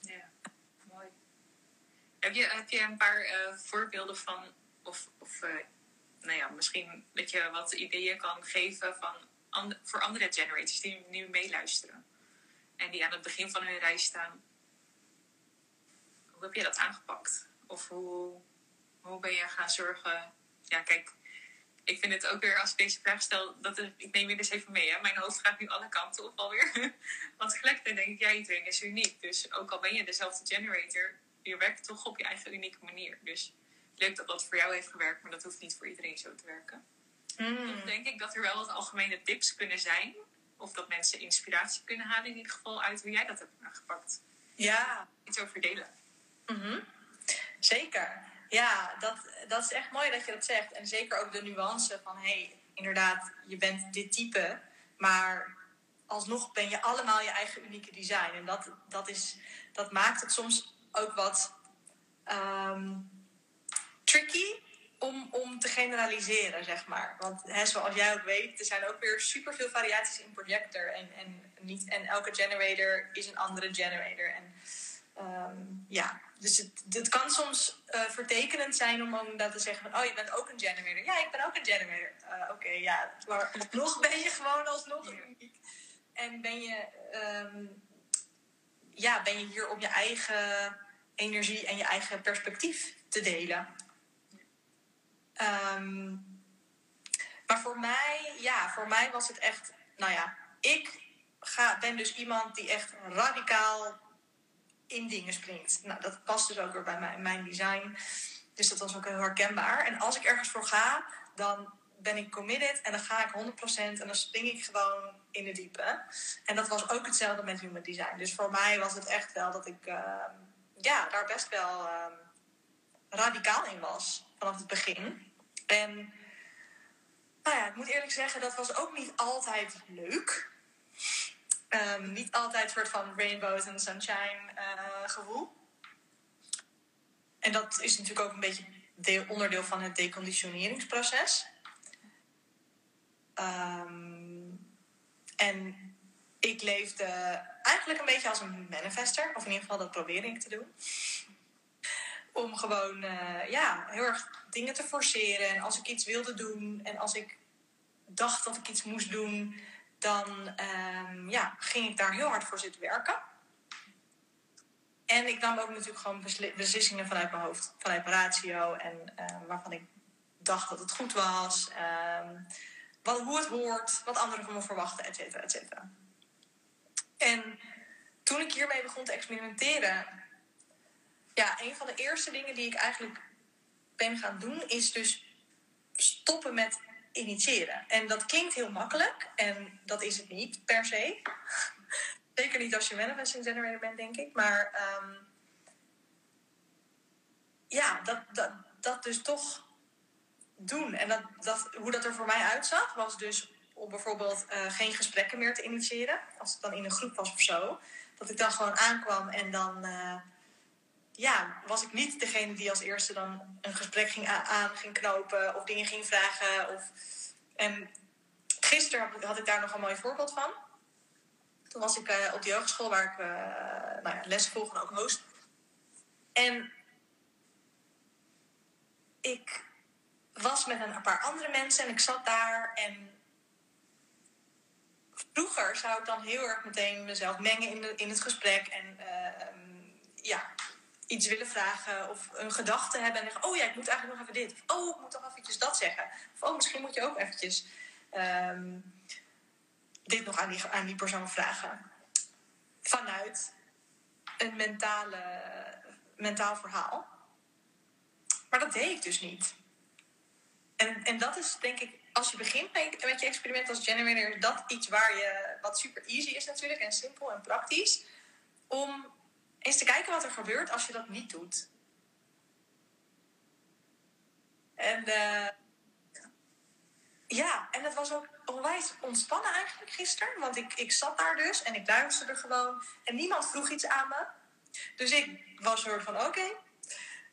Ja, mooi. Heb je, heb je een paar eh, voorbeelden van, of, of eh, nou ja, misschien dat je wat ideeën kan geven van voor andere generators die nu meeluisteren en die aan het begin van hun reis staan? Hoe heb je dat aangepakt? Of hoe, hoe ben je gaan zorgen? Ja, kijk, ik vind het ook weer als ik deze vraag stel, dat er, ik neem je dus even mee. Hè? Mijn hoofd gaat nu alle kanten op alweer. Want tegelijkertijd denk ik, ja, iedereen is uniek. Dus ook al ben je dezelfde generator, je werkt toch op je eigen unieke manier. Dus leuk dat dat voor jou heeft gewerkt, maar dat hoeft niet voor iedereen zo te werken. Dan denk ik dat er wel wat algemene tips kunnen zijn. Of dat mensen inspiratie kunnen halen in ieder geval uit hoe jij dat hebt aangepakt. Ja, Iets over delen. Mhm. Zeker. Ja, dat, dat is echt mooi dat je dat zegt. En zeker ook de nuance van, hé, hey, inderdaad, je bent dit type, maar alsnog ben je allemaal je eigen unieke design. En dat, dat, is, dat maakt het soms ook wat ehm, tricky om, om te generaliseren, zeg maar. Want hè, zoals jij ook weet, er zijn ook weer superveel variaties in projector. En, en, niet, en elke generator is een andere generator. En Ehm, ja, dus het, het kan soms eh, vertekenend zijn om inderdaad te zeggen van... oh, je bent ook een generator. Ja, ik ben ook een generator. Eh, Oké, ja, maar nog ben je gewoon alsnog uniek. En ben je, ehm, ja, ben je hier om je eigen energie en je eigen perspectief te delen. Ehm, maar voor mij, ja, voor mij was het echt... Nou ja, ik ga, ben dus iemand die echt radicaal in dingen springt. Nou, dat past dus ook weer bij mijn, mijn design. Dus dat was ook heel herkenbaar. En als ik ergens voor ga, dan ben ik committed en dan ga ik 100% en dan spring ik gewoon in de diepe. En dat was ook hetzelfde met human design. Dus voor mij was het echt wel dat ik ehm, ja, daar best wel ehm, radicaal in was vanaf het begin. En nou ja, ik moet eerlijk zeggen, dat was ook niet altijd leuk. Ehm, niet altijd soort van rainbows and sunshine eh, gevoel. En dat is natuurlijk ook een beetje deel, onderdeel van het deconditioneringsproces. Ehm, en ik leefde eigenlijk een beetje als een manifester. Of in ieder geval, dat probeerde ik te doen. Om gewoon eh, ja, heel erg dingen te forceren. En als ik iets wilde doen en als ik dacht dat ik iets moest doen dan ehm, ja, ging ik daar heel hard voor zitten werken. En ik nam ook natuurlijk gewoon besli- beslissingen vanuit mijn hoofd, vanuit mijn ratio. En ehm, waarvan ik dacht dat het goed was. ehm, wat, hoe het hoort, wat anderen van me verwachten, et cetera, et cetera. En toen ik hiermee begon te experimenteren... Ja, een van de eerste dingen die ik eigenlijk ben gaan doen... is dus stoppen met initiëren. En dat klinkt heel makkelijk en dat is het niet per se. Zeker niet als je manifesting generator bent, denk ik. Maar ehm, ja, dat, dat, dat dus toch doen. En dat, dat, hoe dat er voor mij uitzag, was dus om bijvoorbeeld eh, geen gesprekken meer te initiëren. Als ik dan in een groep was of zo. Dat ik dan gewoon aankwam en dan... eh, ja, was ik niet degene die als eerste dan een gesprek ging aan ging knopen... of dingen ging vragen. Of, en gisteren had ik- daar nog een mooi voorbeeld van. Toen was ik eh, op de hogeschool waar ik eh, nou ja, les volg en ook host. En ik was met een paar andere mensen en ik zat daar en vroeger zou ik dan heel erg meteen mezelf mengen in, de, in het gesprek en ehm, ja, iets willen vragen of een gedachte hebben en zeggen, oh ja, ik moet eigenlijk nog even dit. Oh, ik moet toch eventjes dat zeggen. Of oh, misschien moet je ook eventjes ehm, dit nog aan die, aan die persoon vragen. Vanuit een mentale, mentaal verhaal. Maar dat deed ik dus niet. En, en dat is denk ik, als je begint met je experiment als generator, is dat iets waar je, wat super easy is natuurlijk en simpel en praktisch, om eens te kijken wat er gebeurt als je dat niet doet. En eh, ja, en het was ook onwijs ontspannen eigenlijk gisteren, want ik, ik zat daar dus en ik luisterde gewoon en niemand vroeg iets aan me. Dus ik was soort van, oké,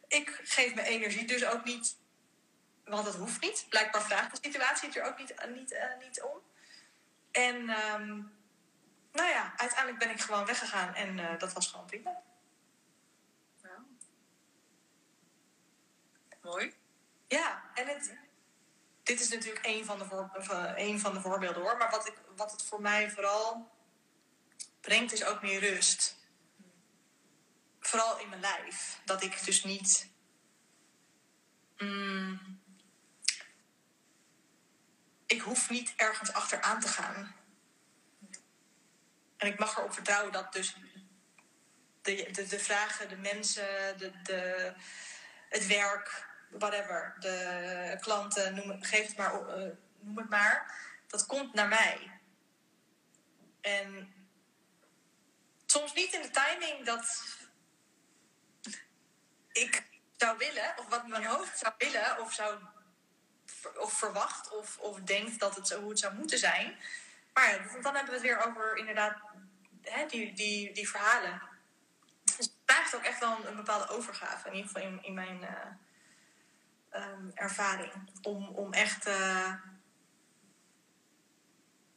ik geef mijn energie dus ook niet want dat hoeft niet. Blijkbaar vraagt de situatie het er ook niet, eh, niet, eh, niet om. En ehm, nou ja, uiteindelijk ben ik gewoon weggegaan en eh, dat was gewoon prima. Mooi. Ja, en het, dit is natuurlijk een van, de voor, eh, een van de voorbeelden hoor. Maar wat, ik, wat het voor mij vooral brengt is ook meer rust. Vooral in mijn lijf. Dat ik dus niet... mm, ik hoef niet ergens achteraan te gaan. En ik mag erop vertrouwen dat dus de, de, vragen, de mensen, de, de, het werk, whatever, de klanten, noem geef het maar, eh, noem het maar, dat komt naar mij. En soms niet in de timing dat ik zou willen, of wat mijn hoofd zou willen, of zou of verwacht of, of denkt dat het zo, hoe het zou moeten zijn. Maar ja, dan hebben we het weer over inderdaad hè, die, die, die verhalen. Dus het vraagt ook echt wel een, bepaalde overgave, in ieder geval in, in mijn eh, ehm, ervaring. Om, om echt eh,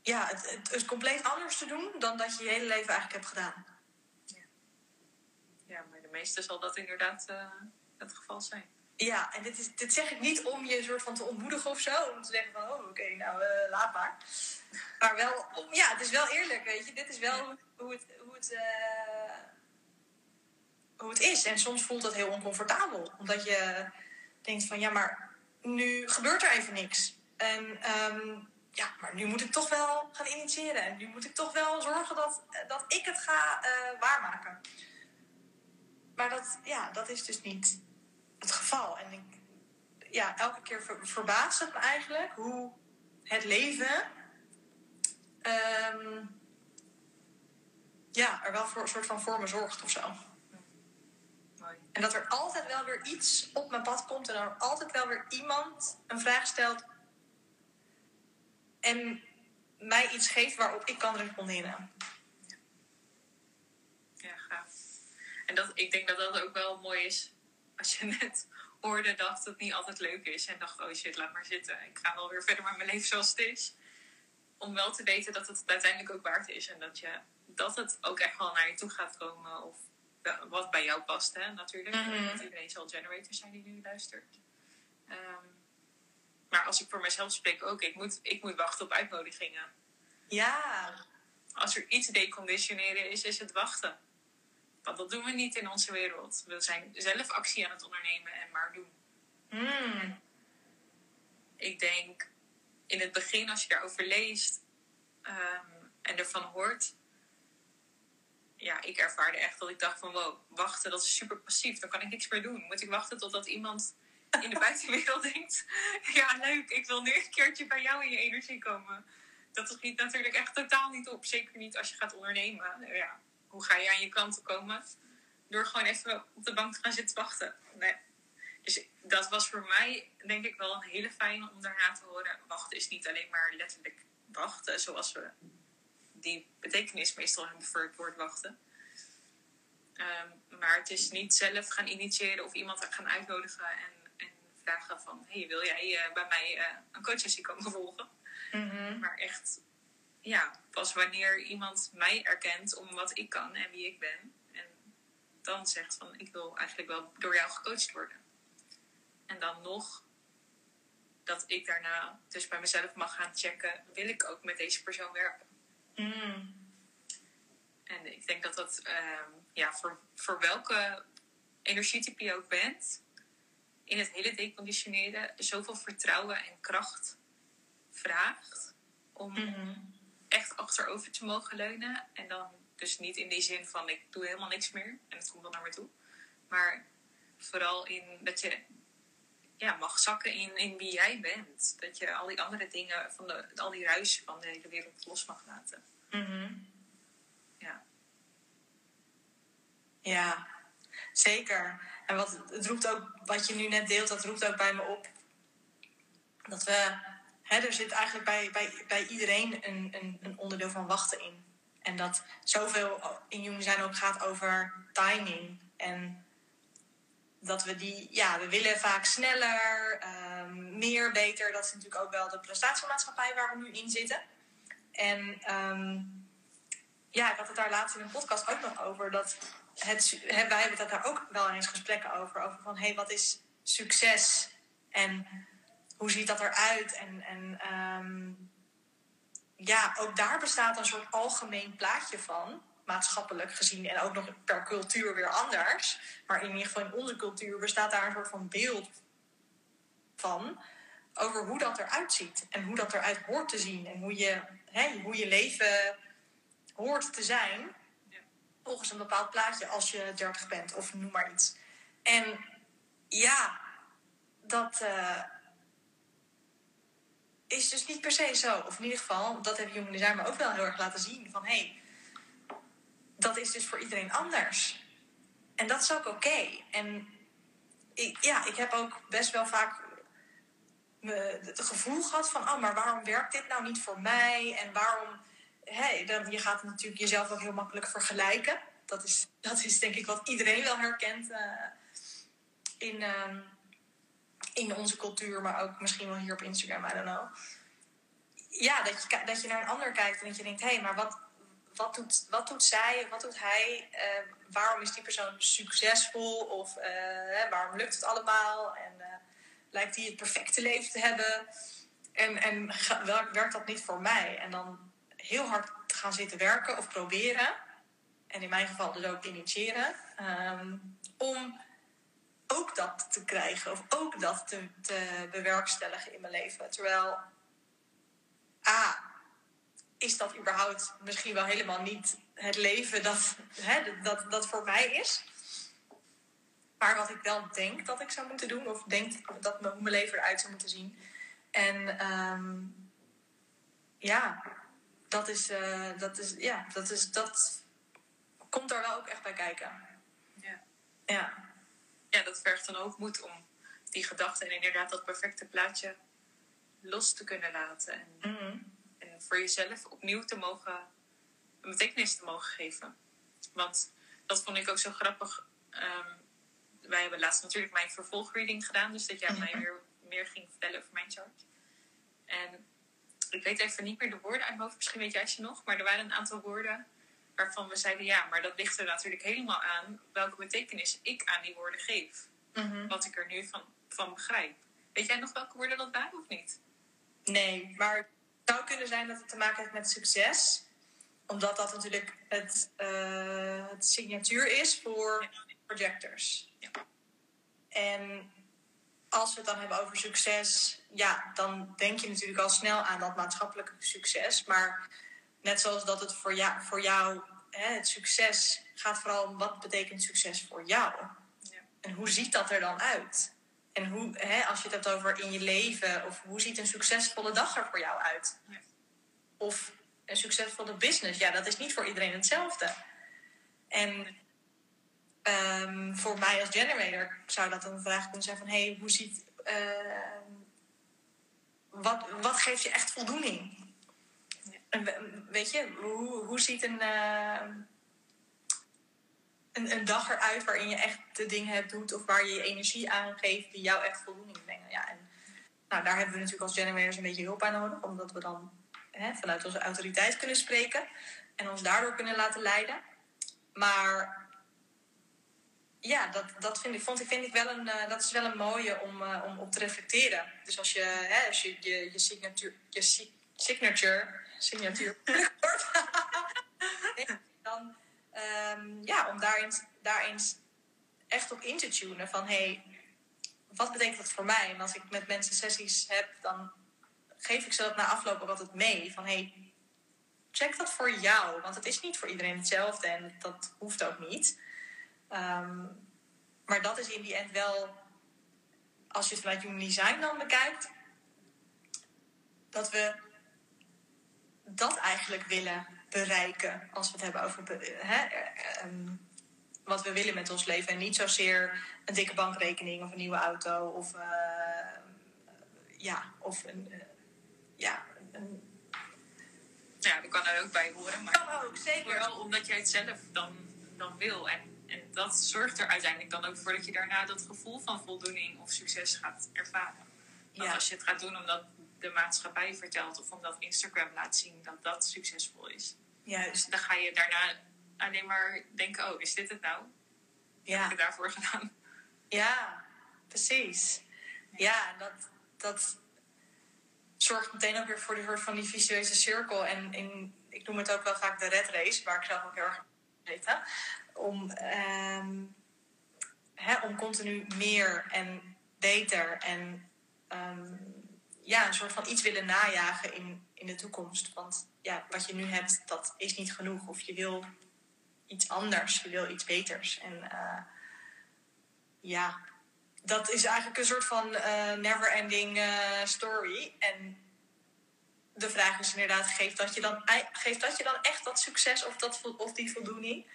ja, het, compleet anders te doen dan dat je je hele leven eigenlijk hebt gedaan. Ja, maar de meeste zal dat inderdaad eh, het geval zijn. Ja, en dit, is, dit zeg ik niet om je soort van te ontmoedigen of zo. Om te zeggen van, oh, oké, nou, eh, laat maar. Maar wel, om, ja, het is wel eerlijk, weet je. Dit is wel hoe, hoe het, hoe, het, eh, hoe het is. En soms voelt dat heel oncomfortabel. Omdat je denkt van, ja, maar nu gebeurt er even niks. En ehm, ja, maar nu moet ik toch wel gaan initiëren. En nu moet ik toch wel zorgen dat, dat ik het ga eh, waarmaken. Maar dat, ja, dat is dus niet het geval. En ik, ja, elke keer ver, verbaast het me eigenlijk hoe het leven ehm, ja, er wel voor een soort van voor me zorgt of zo. Mooi. En dat er altijd wel weer iets op mijn pad komt en er altijd wel weer iemand een vraag stelt en mij iets geeft waarop ik kan responderen. Ja, gaaf. En dat, ik denk dat dat ook wel mooi is als je net hoorde dat het niet altijd leuk is. En dacht, oh shit, laat maar zitten. Ik ga wel weer verder met mijn leven zoals het is. Om wel te weten dat het uiteindelijk ook waard is. En dat, je, dat het ook echt wel naar je toe gaat komen. Of wat bij jou past, hè, natuurlijk. Niet iedereen zal generator zijn die nu luistert. Ehm, maar als ik voor mezelf spreek ook, ik moet, ik moet wachten op uitnodigingen. Ja, Als er iets deconditioneren is, is het wachten. Want dat doen we niet in onze wereld. We zijn zelf actie aan het ondernemen en maar doen. mm, Ik denk in het begin, als je daarover leest ehm, en ervan hoort. Ja, ik ervaarde echt dat ik dacht van wow, wachten, dat is super passief. Dan kan ik niks meer doen. Moet ik wachten totdat iemand in de buitenwereld denkt... Ja, leuk, ik wil nu een keertje bij jou in je energie komen. dat schiet natuurlijk echt totaal niet op. Zeker niet als je gaat ondernemen. Ja, hoe ga je aan je klanten komen? Door gewoon even op de bank te gaan zitten wachten. Nee. Dus dat was voor mij denk ik wel een hele fijne om daarna te horen. Wachten is niet alleen maar letterlijk wachten, zoals we die betekenis meestal hebben voor het woord wachten. Ehm, maar het is niet zelf gaan initiëren of iemand gaan uitnodigen en, en vragen van... hey, wil jij uh, bij mij uh, een coachsessie komen volgen? Mhm. Maar echt, ja, pas wanneer iemand mij erkent om wat ik kan en wie ik ben. En dan zegt van, ik wil eigenlijk wel door jou gecoacht worden. En dan nog dat ik daarna dus bij mezelf mag gaan checken, wil ik ook met deze persoon werken? Mm. En ik denk dat dat ehm, ja, voor, voor welke energietype je ook bent, in het hele deconditioneren zoveel vertrouwen en kracht vraagt om Mhm. Echt achterover te mogen leunen. En dan dus niet in die zin van ik doe helemaal niks meer en het komt wel naar me toe. Maar vooral in dat je ja, mag zakken in, in wie jij bent. Dat je al die andere dingen, van de, al die ruis van de hele wereld los mag laten. Mhm. Ja. Ja, zeker. En wat, het roept ook, wat je nu net deelt, dat roept ook bij me op. Dat we, hè, er zit eigenlijk bij, bij, bij iedereen een, een, een onderdeel van wachten in. En dat zoveel in Jung zijn ook gaat over timing. En dat we die, ja, we willen vaak sneller, ehm, meer, beter. Dat is natuurlijk ook wel de prestatiemaatschappij waar we nu in zitten. En ehm, ja, ik had het daar laatst in een podcast ook nog over. Dat het, wij hebben het daar ook wel eens gesprekken over. Over van, hé, hey, wat is succes? En hoe ziet dat eruit? En, en ehm, ja, ook daar bestaat een soort algemeen plaatje van. Maatschappelijk gezien en ook nog per cultuur weer anders. Maar in ieder geval in onze cultuur bestaat daar een soort van beeld van. Over hoe dat eruit ziet. En hoe dat eruit hoort te zien. En hoe je, hè, hoe je leven hoort te zijn. Volgens een bepaald plaatje als je 30 bent of noem maar iets. En ja, dat eh, is dus niet per se zo. Of in ieder geval, dat heeft Jong Design me ook wel heel erg laten zien. Van hé, hey, dat is dus voor iedereen anders. En dat is ook oké. En ik, ja, ik heb ook best wel vaak het gevoel gehad van... oh, maar waarom werkt dit nou niet voor mij? En waarom... Hey, dan, je gaat natuurlijk jezelf ook heel makkelijk vergelijken. Dat is, dat is denk ik wat iedereen wel herkent eh, in, ehm, in onze cultuur, maar ook misschien wel hier op Instagram, I don't know. Ja, dat je, dat je naar een ander kijkt en dat je denkt: hé, hey, maar wat, wat, doet, wat doet zij, wat doet hij? Eh, waarom is die persoon succesvol? Of eh, waarom lukt het allemaal? En eh, lijkt hij het perfecte leven te hebben? En, en werkt dat niet voor mij? En dan heel hard gaan zitten werken of proberen. En in mijn geval dus ook initiëren. ehm, om ook dat te krijgen. Of ook dat te, te bewerkstelligen in mijn leven. Terwijl, A, is dat überhaupt misschien wel helemaal niet het leven dat, hè, dat, dat voor mij is. Maar wat ik wel denk dat ik zou moeten doen. Of denk dat hoe mijn leven eruit zou moeten zien. En ehm, ja, dat is, eh, dat is, ja, dat is, dat komt daar wel ook echt bij kijken. Ja. Ja. Ja, dat vergt dan ook moed om die gedachten en inderdaad dat perfecte plaatje los te kunnen laten. En, Mhm. en voor jezelf opnieuw te mogen, een betekenis te mogen geven. Want dat vond ik ook zo grappig. Ehm, wij hebben laatst natuurlijk mijn vervolgreading gedaan, dus dat jij mij Mhm. weer meer ging vertellen over mijn chart. En ik weet even niet meer de woorden uit mijn hoofd, misschien weet jij ze nog, maar er waren een aantal woorden waarvan we zeiden ja, maar dat ligt er natuurlijk helemaal aan welke betekenis ik aan die woorden geef. Mhm. Wat ik er nu van, van begrijp. Weet jij nog welke woorden dat waren of niet? Nee, maar het zou kunnen zijn dat het te maken heeft met succes. Omdat dat natuurlijk het, eh, het signatuur is voor projectors. Ja. En als we het dan hebben over succes, ja, dan denk je natuurlijk al snel aan dat maatschappelijke succes. Maar net zoals dat het voor jou, voor jou hè, het succes gaat vooral om wat betekent succes voor jou. Ja. En hoe ziet dat er dan uit? En hoe, hè, als je het hebt over in je leven, of hoe ziet een succesvolle dag er voor jou uit? Ja. of een succesvolle business. Ja, dat is niet voor iedereen hetzelfde. En ehm, voor mij als generator zou dat een vraag kunnen zijn van... hey, hoe ziet... ehm, wat, wat geeft je echt voldoening? Weet je, hoe, hoe ziet een, ehm, een, een dag eruit waarin je echt de dingen hebt doet... of waar je je energie aan geeft die jou echt voldoening brengen? Ja, en nou, daar hebben we natuurlijk als generators een beetje hulp bij nodig... omdat we dan hè, vanuit onze autoriteit kunnen spreken... en ons daardoor kunnen laten leiden. Maar ja, dat, dat vind ik, vond, ik- vind ik wel een, eh, dat is wel een mooie om, eh, om op te reflecteren. Dus als je hè, als je, je, je je si- signature, signatuur, dan ehm, ja, om daar eens, echt op in te tunen van hey, wat betekent dat voor mij? En als ik met mensen sessies heb, dan geef ik ze dat na afloop ook altijd mee. Van hey, check dat voor jou. Want het is niet voor iedereen hetzelfde en dat hoeft ook niet. Ehm, maar dat is in die end wel, als je het vanuit Human Design dan bekijkt, dat we dat eigenlijk willen bereiken als we het hebben over be- hè, eh, ehm, wat we willen met ons leven. En niet zozeer een dikke bankrekening of een nieuwe auto of, eh, ja, of een, eh, ja, een, Ja, dat kan er ook bij horen. Maar kan ook, zeker. vooral omdat jij het zelf dan, dan wil. En, en dat zorgt er uiteindelijk dan ook voor dat je daarna dat gevoel van voldoening of succes gaat ervaren. Want Ja. als je het gaat doen omdat de maatschappij vertelt of omdat Instagram laat zien dat dat succesvol is, Juist, dan ga je daarna alleen maar denken: oh, is dit het nou? Heb ja. ik het daarvoor gedaan? Ja, precies. Ja, dat, dat zorgt meteen ook weer voor die soort van die visueuze cirkel. En in, ik noem het ook wel vaak de red race, waar ik zelf ook heel erg in zit. Om, ehm, hè, om continu meer en beter en ehm, ja, een soort van iets willen najagen in, in de toekomst. Want ja, wat je nu hebt, dat is niet genoeg. Of je wil iets anders, je wil iets beters. En eh, ja, dat is eigenlijk een soort van eh, never-ending eh, story. En de vraag is inderdaad, geeft dat, je dan, geeft dat je dan echt dat succes of, dat, of die voldoening?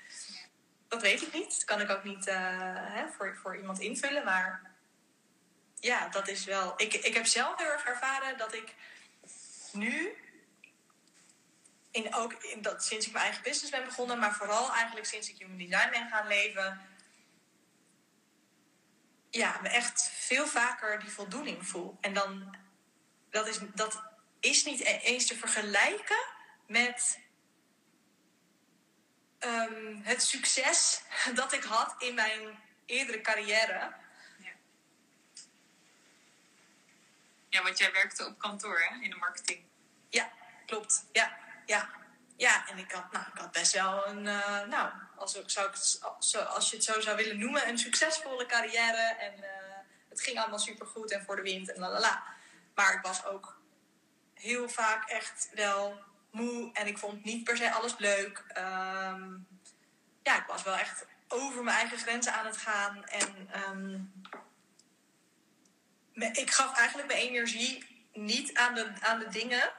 Dat weet ik niet. Dat kan ik ook niet hè, voor, voor iemand invullen. Maar ja, dat is wel... Ik, ik heb zelf heel erg ervaren dat ik nu... In ook in dat, sinds ik mijn eigen business ben begonnen, maar vooral eigenlijk sinds ik Human Design ben gaan leven, ja, me echt veel vaker die voldoening voel. En dan, dat is, dat is niet e- eens te vergelijken met ehm, het succes dat ik had in mijn eerdere carrière. Ja, want jij werkte op kantoor hè, in de marketing. Ja, klopt. Ja, ja. Ja, en ik had, nou, ik had best wel een, eh, nou, als, zou ik het, als, je het zo zou willen noemen, een succesvolle carrière. En eh, het ging allemaal supergoed en voor de wind en lalala. Maar ik was ook heel vaak echt wel moe en ik vond niet per se alles leuk. Ehm, ja, ik was wel echt over mijn eigen grenzen aan het gaan. En ehm, ik gaf eigenlijk mijn energie niet aan de, aan de dingen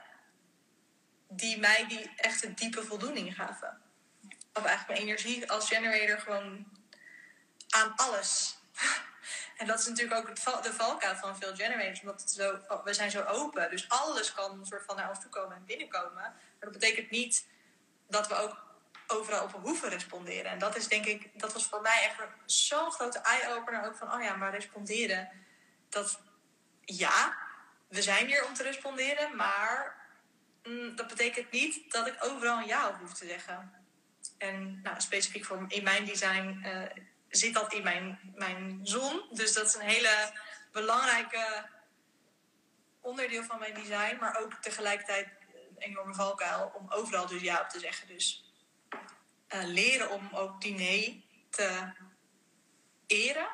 die mij die echte diepe voldoening gaven. Ik gaf eigenlijk mijn energie als generator gewoon aan alles. En dat is natuurlijk ook de valkuil van veel generators. Omdat zo, we zijn zo open. Dus alles kan een soort van naar ons toe komen en binnenkomen. Maar dat betekent niet dat we ook overal op hoeven responderen. En dat is denk ik, dat was voor mij echt een- zo'n grote eye-opener. Ook van, oh ja, maar responderen. Dat, ja, we zijn hier om te responderen. Maar mm, dat betekent niet dat ik overal een ja op hoef te zeggen. En nou, specifiek voor in mijn design eh, zit dat in mijn, mijn zon. Dus dat is een hele belangrijke onderdeel van mijn design. Maar ook tegelijkertijd een enorme valkuil om overal dus ja op te zeggen. Dus eh, leren om ook die nee te eren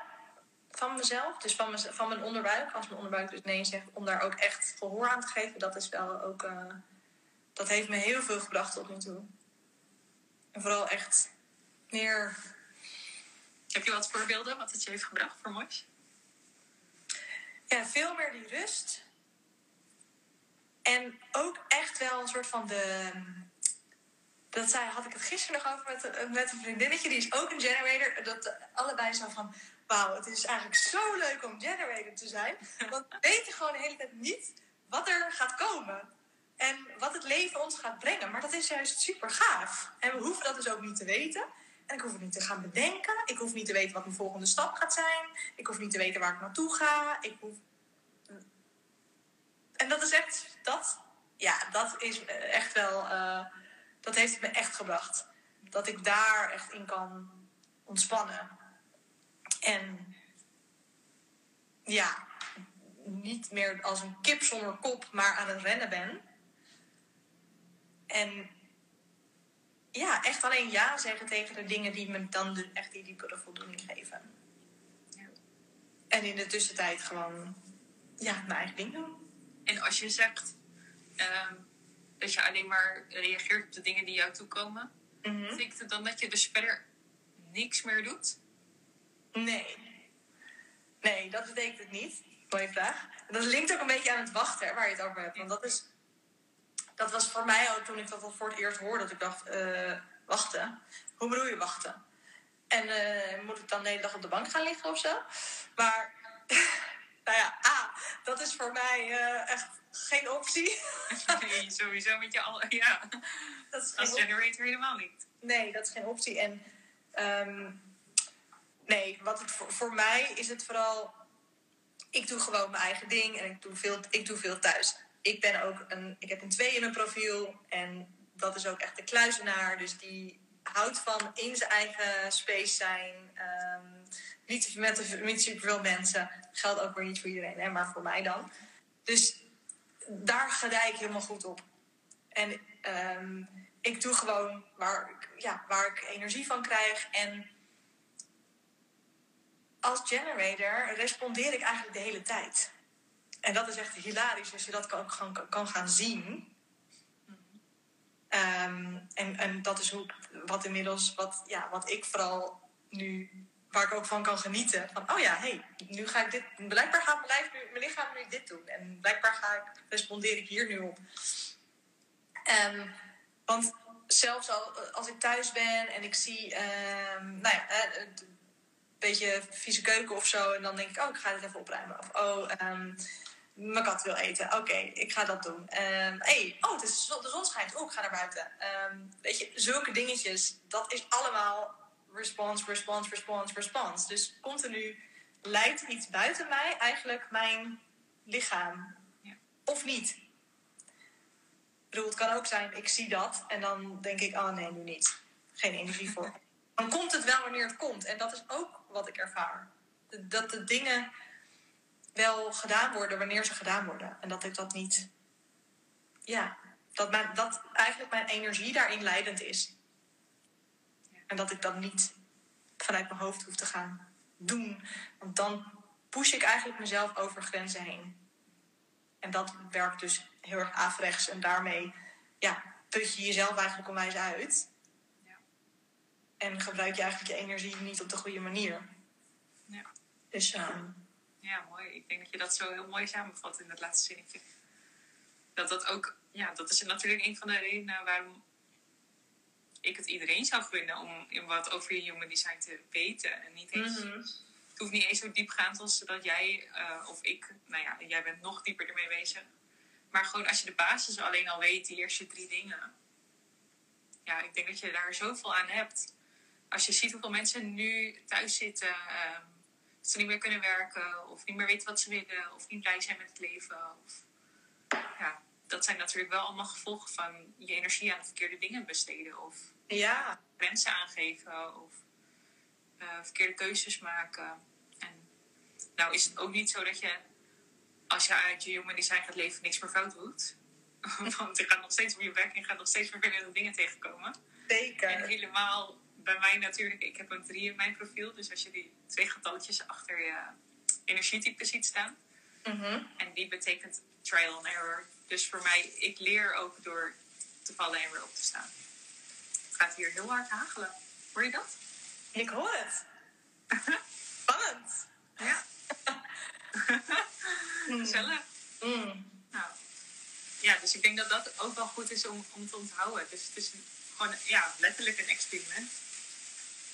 van mezelf. Dus van, mez- van mijn onderbuik. Als mijn onderbuik dus nee zegt, om daar ook echt gehoor aan te geven. Dat is wel ook... eh, dat heeft me heel veel gebracht tot nu toe. En vooral echt meer Heb je wat voorbeelden wat het je heeft gebracht voor moois? ja, veel meer die rust. En ook echt wel een soort van de. Dat zei, had ik het gisteren nog over met, met een vriendinnetje, die is ook een generator. Dat allebei zo van: Wauw, het is eigenlijk zo leuk om generator te zijn. Want we weten gewoon de hele tijd niet wat er gaat komen. En wat het leven ons gaat brengen. Maar dat is juist super gaaf. En we hoeven dat dus ook niet te weten. En ik hoef het niet te gaan bedenken. Ik hoef niet te weten wat mijn volgende stap gaat zijn. Ik hoef niet te weten waar ik naartoe ga. Ik hoef... En dat is echt, dat, ja, dat is echt wel, uh, dat heeft het me echt gebracht. Dat ik daar echt in kan ontspannen. En ja, niet meer als een kip zonder kop, maar aan het rennen ben. En ja, echt alleen ja zeggen tegen de dingen die me dan echt die diepere voldoening geven. Ja. En in de tussentijd gewoon ja, mijn eigen ding doen. En als je zegt uh, dat je alleen maar reageert op de dingen die jou toekomen, mm betekent het dan dat je dus verder niks meer doet? Nee. Nee, dat betekent het niet. Mooie vraag. Dat linkt ook een beetje aan het wachten waar je het over hebt. Want dat is dat was voor mij ook toen ik dat al voor het eerst hoorde. Dat ik dacht, uh, wachten? Hoe bedoel je wachten? En uh, moet ik dan de hele dag op de bank gaan liggen of zo? Maar, nou ja, A, dat is voor mij uh, echt geen optie. nee, sowieso met je al, ja. Dat is Als generator helemaal niet. Nee, dat is geen optie. En um, nee, wat het voor, voor mij is het vooral... Ik doe gewoon mijn eigen ding en ik doe veel, ik doe veel thuis ik ben ook een, ik heb een twee in mijn profiel en dat is ook echt de kluizenaar. Dus die houdt van in zijn eigen space zijn. Um, niet met, met superveel mensen. Geldt ook weer niet voor iedereen, hè, maar voor mij dan. Dus daar gedij ik helemaal goed op. En um, ik doe gewoon waar, ja, waar ik energie van krijg. En als generator respondeer ik eigenlijk de hele tijd. En dat is echt hilarisch als je dat kan, kan, gaan zien. Um, en, en dat is hoe, wat inmiddels, wat, ja, wat ik vooral nu, waar ik ook van kan genieten. Van, oh ja, hey, nu ga ik dit, blijkbaar gaat mijn, mijn lichaam nu dit doen. En blijkbaar ga ik, respondeer ik hier nu op. Um, want zelfs al, als ik thuis ben en ik zie, um, nou ja, een beetje vieze keuken of zo. En dan denk ik, oh, ik ga dit even opruimen. Of, oh, um, mijn kat wil eten. Oké, ik ga dat doen. Hey, oh, het is, de zon schijnt. Oh, ik ga naar buiten. Weet je, zulke dingetjes. Dat is allemaal response, response, response, response. Dus continu leidt iets buiten mij eigenlijk mijn lichaam. Ja. Of niet. Ik bedoel, het kan ook zijn, ik zie dat en dan denk ik, oh nee, nu niet. Geen energie voor. Dan komt het wel wanneer het komt. En dat is ook wat ik ervaar. Dat de dingen wel gedaan worden wanneer ze gedaan worden. En dat ik dat niet. Ja, dat, mijn, dat eigenlijk mijn energie daarin leidend is. En dat ik dat niet vanuit mijn hoofd hoef te gaan doen. Want dan push ik eigenlijk mezelf over grenzen heen. En dat werkt dus heel erg averechts. En daarmee ja, put je jezelf eigenlijk onwijs uit. Ja. En gebruik je eigenlijk je energie niet op de goede manier. Ja. Dus um, ja, mooi. Ik denk dat je dat zo heel mooi samenvat in het laatste zinnetje. Dat dat ook, ja, dat is natuurlijk een van de redenen waarom ik het iedereen zou gunnen om wat over je human design te weten. En niet eens, mhm. Het hoeft niet eens zo diepgaand als dat jij uh, of ik, nou ja, jij bent nog dieper ermee bezig. Maar gewoon als je de basis alleen al weet, die eerste drie dingen. Ja, ik denk dat je daar zoveel aan hebt. Als je ziet hoeveel mensen nu thuis zitten. Ehm, ze niet meer kunnen werken of niet meer weten wat ze willen of niet blij zijn met het leven. Of, ja, dat zijn natuurlijk wel allemaal gevolgen van je energie aan de verkeerde dingen besteden of ja. wensen aangeven of uh, verkeerde keuzes maken. En nou is het ook niet zo dat je als je uit je jonge design gaat leven niks meer fout doet. Want je gaat nog steeds op je werk en je gaat nog steeds vervelende dingen tegenkomen. Zeker. En helemaal bij mij natuurlijk, ik heb een 3 in mijn profiel. Dus als je die twee getalletjes achter je energietype ziet staan. Mhm. En die betekent trial and error. Dus voor mij, ik leer ook door te vallen en weer op te staan. Het gaat hier heel hard hagelen. Hoor je dat? Ik hoor het. Spannend. Ja. Gezellig. Mm. Nou. ja, dus ik denk dat dat ook wel goed is om, om te onthouden. Dus het is gewoon ja, letterlijk een experiment.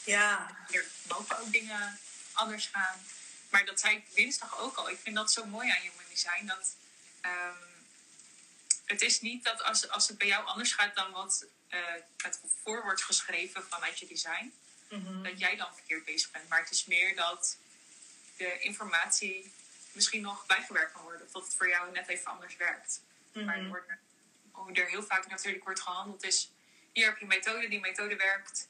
Ja. Er mogen ook dingen anders gaan. Maar dat zei ik dinsdag ook al. Ik vind dat zo mooi aan Human Design. Dat, ehm, het is niet dat als, als het bij jou anders gaat dan wat uh, het voor wordt geschreven vanuit je design, Mhm. dat jij dan verkeerd bezig bent. Maar het is meer dat de informatie misschien nog bijgewerkt kan worden. Of dat het voor jou net even anders werkt. Maar er Mhm. wordt, hoe er heel vaak natuurlijk wordt gehandeld is... hier heb je een methode, die methode werkt.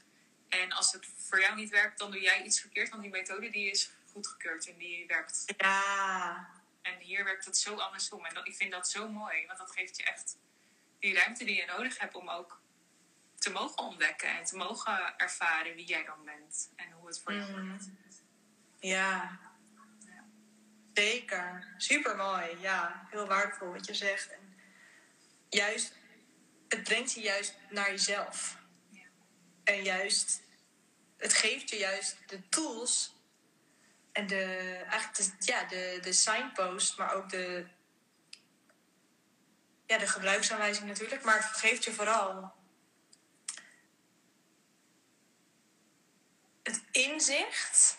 En als het voor jou niet werkt, dan doe jij iets verkeerd. Want die methode die is goedgekeurd en die werkt. Ja. En hier werkt het zo andersom. En dat, ik vind dat zo mooi. Want dat geeft je echt die ruimte die je nodig hebt om ook te mogen ontdekken. En te mogen ervaren wie jij dan bent. En hoe het voor jou Mhm. wordt. Ja. Zeker. Super mooi. Ja, heel waardevol wat je zegt. En juist, het brengt je juist naar jezelf. Ja. En juist, het geeft je juist de tools en de, eigenlijk de, ja, de, de signpost, maar ook de, ja, de gebruiksaanwijzing natuurlijk. Maar het geeft je vooral het inzicht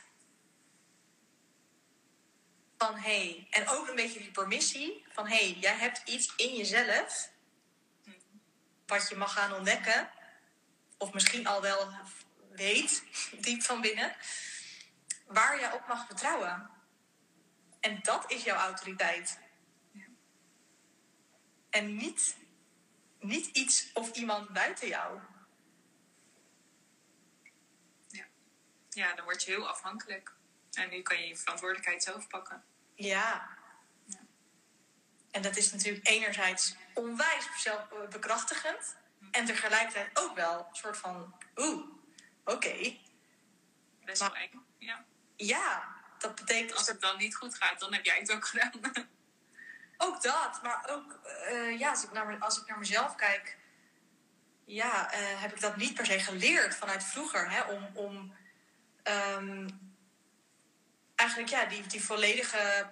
van hé, hey, en ook een beetje die permissie van hé, hey, jij hebt iets in jezelf wat je mag gaan ontdekken, of misschien al wel weet, diep van binnen, waar je op mag vertrouwen. En dat is jouw autoriteit. Ja. En niet, niet iets of iemand buiten jou. ja, dan word je heel afhankelijk. En nu kan je je verantwoordelijkheid zelf pakken. Ja. Ja. En dat is natuurlijk enerzijds onwijs zelfbekrachtigend. En tegelijkertijd ook wel een soort van, oeh, oké. Best wel eng. Ja. Ja, dat betekent Als het dan niet goed gaat, dan heb jij het ook gedaan. ook dat. Maar ook, eh, ja, als ik, naar, als ik naar mezelf kijk, ja, eh, heb ik dat niet per se geleerd vanuit vroeger. Hè, om om ehm, eigenlijk ja, die, die volledige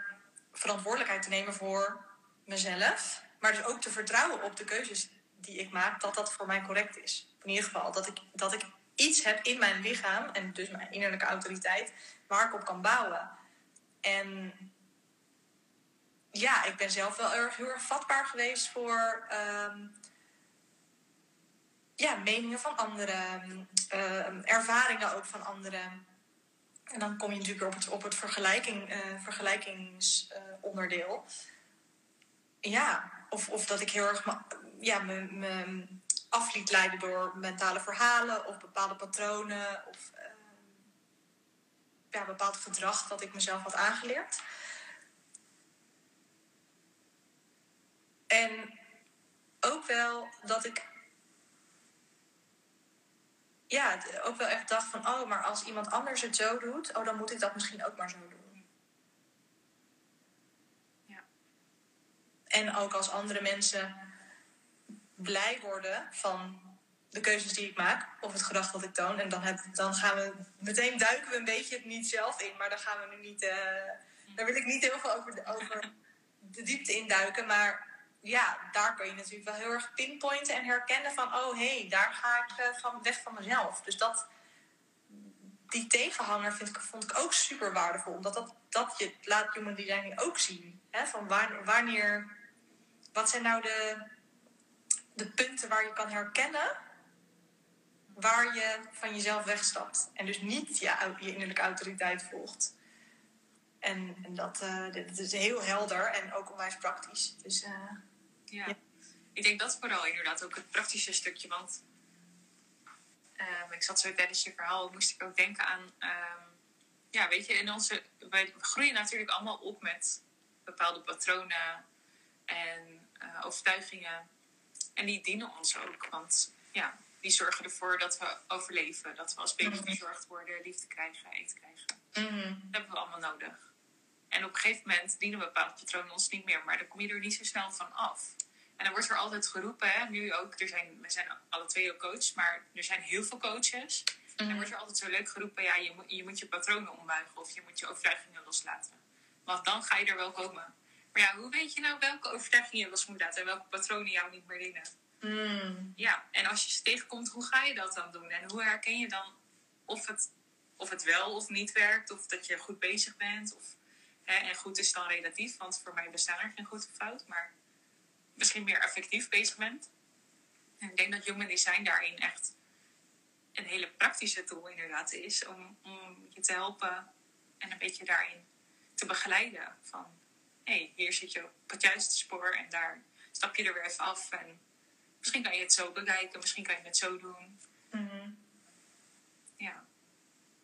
verantwoordelijkheid te nemen voor mezelf. Maar dus ook te vertrouwen op de keuzes die ik maak, dat dat voor mij correct is. In ieder geval, dat ik, dat ik iets heb in mijn lichaam en dus mijn innerlijke autoriteit waar ik op kan bouwen. En ja, ik ben zelf wel erg, heel erg vatbaar geweest voor ehm, ja, meningen van anderen, ehm, ervaringen ook van anderen. En dan kom je natuurlijk op het, op het vergelijking, eh, vergelijkingsonderdeel. ja, of, of dat ik heel erg ja, me af liet leiden door mentale verhalen of bepaalde patronen of ehm, ja, bepaald gedrag dat ik mezelf had aangeleerd. En ook wel dat ik ja, ook wel echt dacht van, oh, maar als iemand anders het zo doet, oh, dan moet ik dat misschien ook maar zo doen. Ja. En ook als andere mensen blij worden van de keuzes die ik maak, of het gedrag dat ik toon, en dan, dan gaan we meteen duiken we een beetje het niet zelf in, maar daar gaan we nu niet, eh, daar wil ik niet heel veel over de, over de diepte in duiken, maar ja, daar kun je natuurlijk wel heel erg pinpointen en herkennen van, oh hé, hey, daar ga ik eh, van, weg van mezelf. Dus dat, die tegenhanger vind ik, vond ik ook super waardevol, omdat dat, dat je laat human design ook zien. Hè? Van wanneer, wanneer, wat zijn nou de, de punten waar je kan herkennen waar je van jezelf wegstapt. En dus niet je, je innerlijke autoriteit volgt. En, en dat, eh, dit is heel helder en ook onwijs praktisch. Dus eh, Ja. Ja. Ik denk dat vooral inderdaad ook het praktische stukje. Want ehm, ik zat zo tijdens je verhaal, moest ik ook denken aan... ehm, ja, weet je, in onze, wij groeien natuurlijk allemaal op met bepaalde patronen en eh, overtuigingen. En die dienen ons ook. Want ja, die zorgen ervoor dat we overleven. Dat we als baby Mhm. verzorgd worden, liefde krijgen, eten krijgen. mhm, Dat hebben we allemaal nodig. En op een gegeven moment dienen bepaalde patronen ons niet meer, maar dan kom je er niet zo snel van af. En dan wordt er altijd geroepen, hè, nu ook, er zijn, we zijn alle twee ook coach, maar er zijn heel veel coaches. En dan mhm. wordt er altijd zo leuk geroepen, ja, je moet je, moet je patronen ombuigen of je moet je overtuigingen loslaten. Want dan ga je er wel komen. Maar ja, hoe weet je nou welke overtuigingen je moet laten en welke patronen jou niet meer dienen? Mm. Ja, en als je ze tegenkomt, hoe ga je dat dan doen? En hoe herken je dan of het, of het wel of niet werkt, of dat je goed bezig bent? Of, hè, en goed is dan relatief, want voor mij bestaan er geen goed of fout, maar misschien meer effectief bezig bent. En ik denk dat Human Design daarin echt een hele praktische tool inderdaad is om, om je te helpen en een beetje daarin te begeleiden. Van, hey, hier zit je op het juiste spoor en daar stap je er weer even af. En misschien kan je het zo bekijken, misschien kan je het zo doen. Mhm. Ja.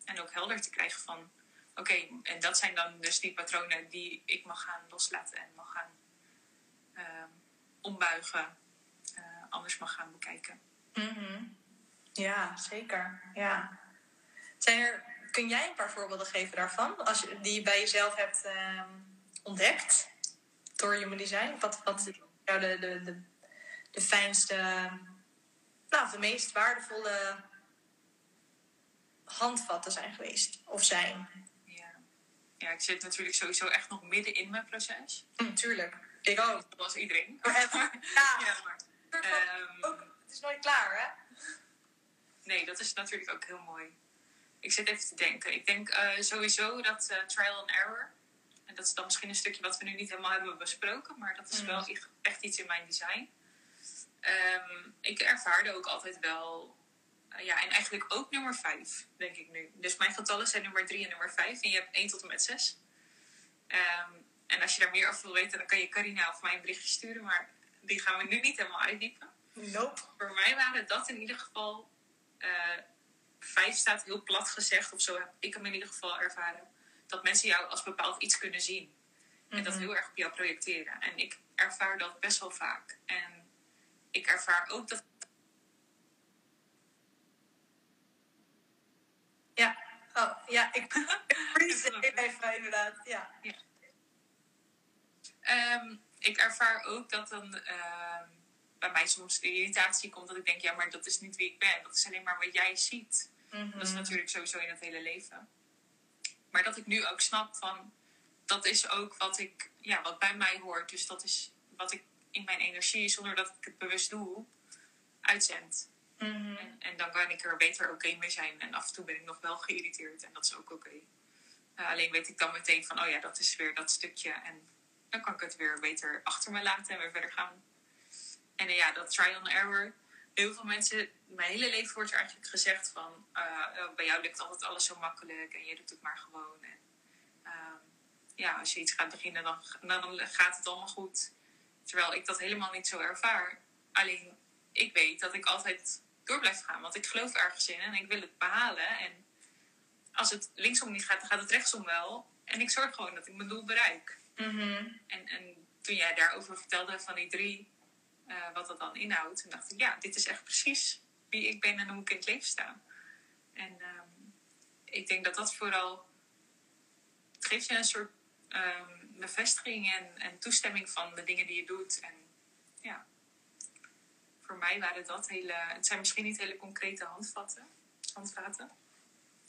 En ook helder te krijgen van, oké, en dat zijn dan dus die patronen die ik mag gaan loslaten en mag gaan ehm, ombuigen, eh, anders mag gaan bekijken. Mhm. Ja, zeker. Ja. Zijn er, kun jij een paar voorbeelden geven daarvan? Als je, die je bij jezelf hebt ehm, ontdekt door Human Design? Wat, wat jou de, de, de, de fijnste, nou, de meest waardevolle handvatten zijn geweest? Of zijn? Ja. ja, ik zit natuurlijk sowieso echt nog midden in mijn proces. Hm, tuurlijk. Ik ook. Zoals iedereen. Ja. ja, maar, ehm, ook, het is nooit klaar, hè? nee, dat is natuurlijk ook heel mooi. Ik zit even te denken. Ik denk eh, sowieso dat eh, trial and error. En dat is dan misschien een stukje wat we nu niet helemaal hebben besproken. Maar dat is Mm. wel echt- iets in mijn design. Ehm, ik ervaarde ook altijd wel... eh, ja, en eigenlijk ook nummer 5, denk ik nu. Dus mijn getallen zijn nummer 3 en nummer 5. En je hebt 1 tot en met 6. Ehm, en als je daar meer over wil weten, dan kan je Carina of mij een berichtje sturen. Maar die gaan we nu niet helemaal uitdiepen Nope. voor mij waren dat in ieder geval. eh, vijf staat heel plat gezegd, of zo heb ik hem in ieder geval ervaren. Dat mensen jou als bepaald iets kunnen zien. En dat Mhm. heel erg op jou projecteren. En ik ervaar dat best wel vaak. En ik ervaar ook dat. Ja. Oh, ja, ik ik freeze even inderdaad. Ja. Ehm, ik ervaar ook dat dan ehm, bij mij soms de irritatie komt dat ik denk, ja, maar dat is niet wie ik ben. Dat is alleen maar wat jij ziet. Mhm. Dat is natuurlijk sowieso in het hele leven. Maar dat ik nu ook snap van, dat is ook wat, ik, ja, wat bij mij hoort. Dus dat is wat ik in mijn energie, zonder dat ik het bewust doe, uitzend. Mhm. En, en dan kan ik er beter oké mee zijn. En af en toe ben ik nog wel geïrriteerd en dat is ook oké. Eh, alleen weet ik dan meteen van, oh ja, dat is weer dat stukje. En dan kan ik het weer beter achter me laten en weer verder gaan. En eh, ja, dat trial and error. Heel veel mensen, mijn hele leven wordt er eigenlijk gezegd van... eh, oh, bij jou lukt altijd alles zo makkelijk en je doet het maar gewoon. En, ehm, ja, als je iets gaat beginnen, dan, dan gaat het allemaal goed. Terwijl ik dat helemaal niet zo ervaar. Alleen, ik weet dat ik altijd door blijf gaan. Want ik geloof ergens in en ik wil het behalen. En als het linksom niet gaat, dan gaat het rechtsom wel. En ik zorg gewoon dat ik mijn doel bereik. Mhm. En, en toen jij daarover vertelde van die drie, eh, wat dat dan inhoudt, toen dacht ik, ja, dit is echt precies wie ik ben en hoe ik in het leven sta. En ehm, ik denk dat dat vooral, het geeft je een soort ehm, bevestiging en, en toestemming van de dingen die je doet. En ja, voor mij waren dat hele, het zijn misschien niet hele concrete handvatten, handvaten.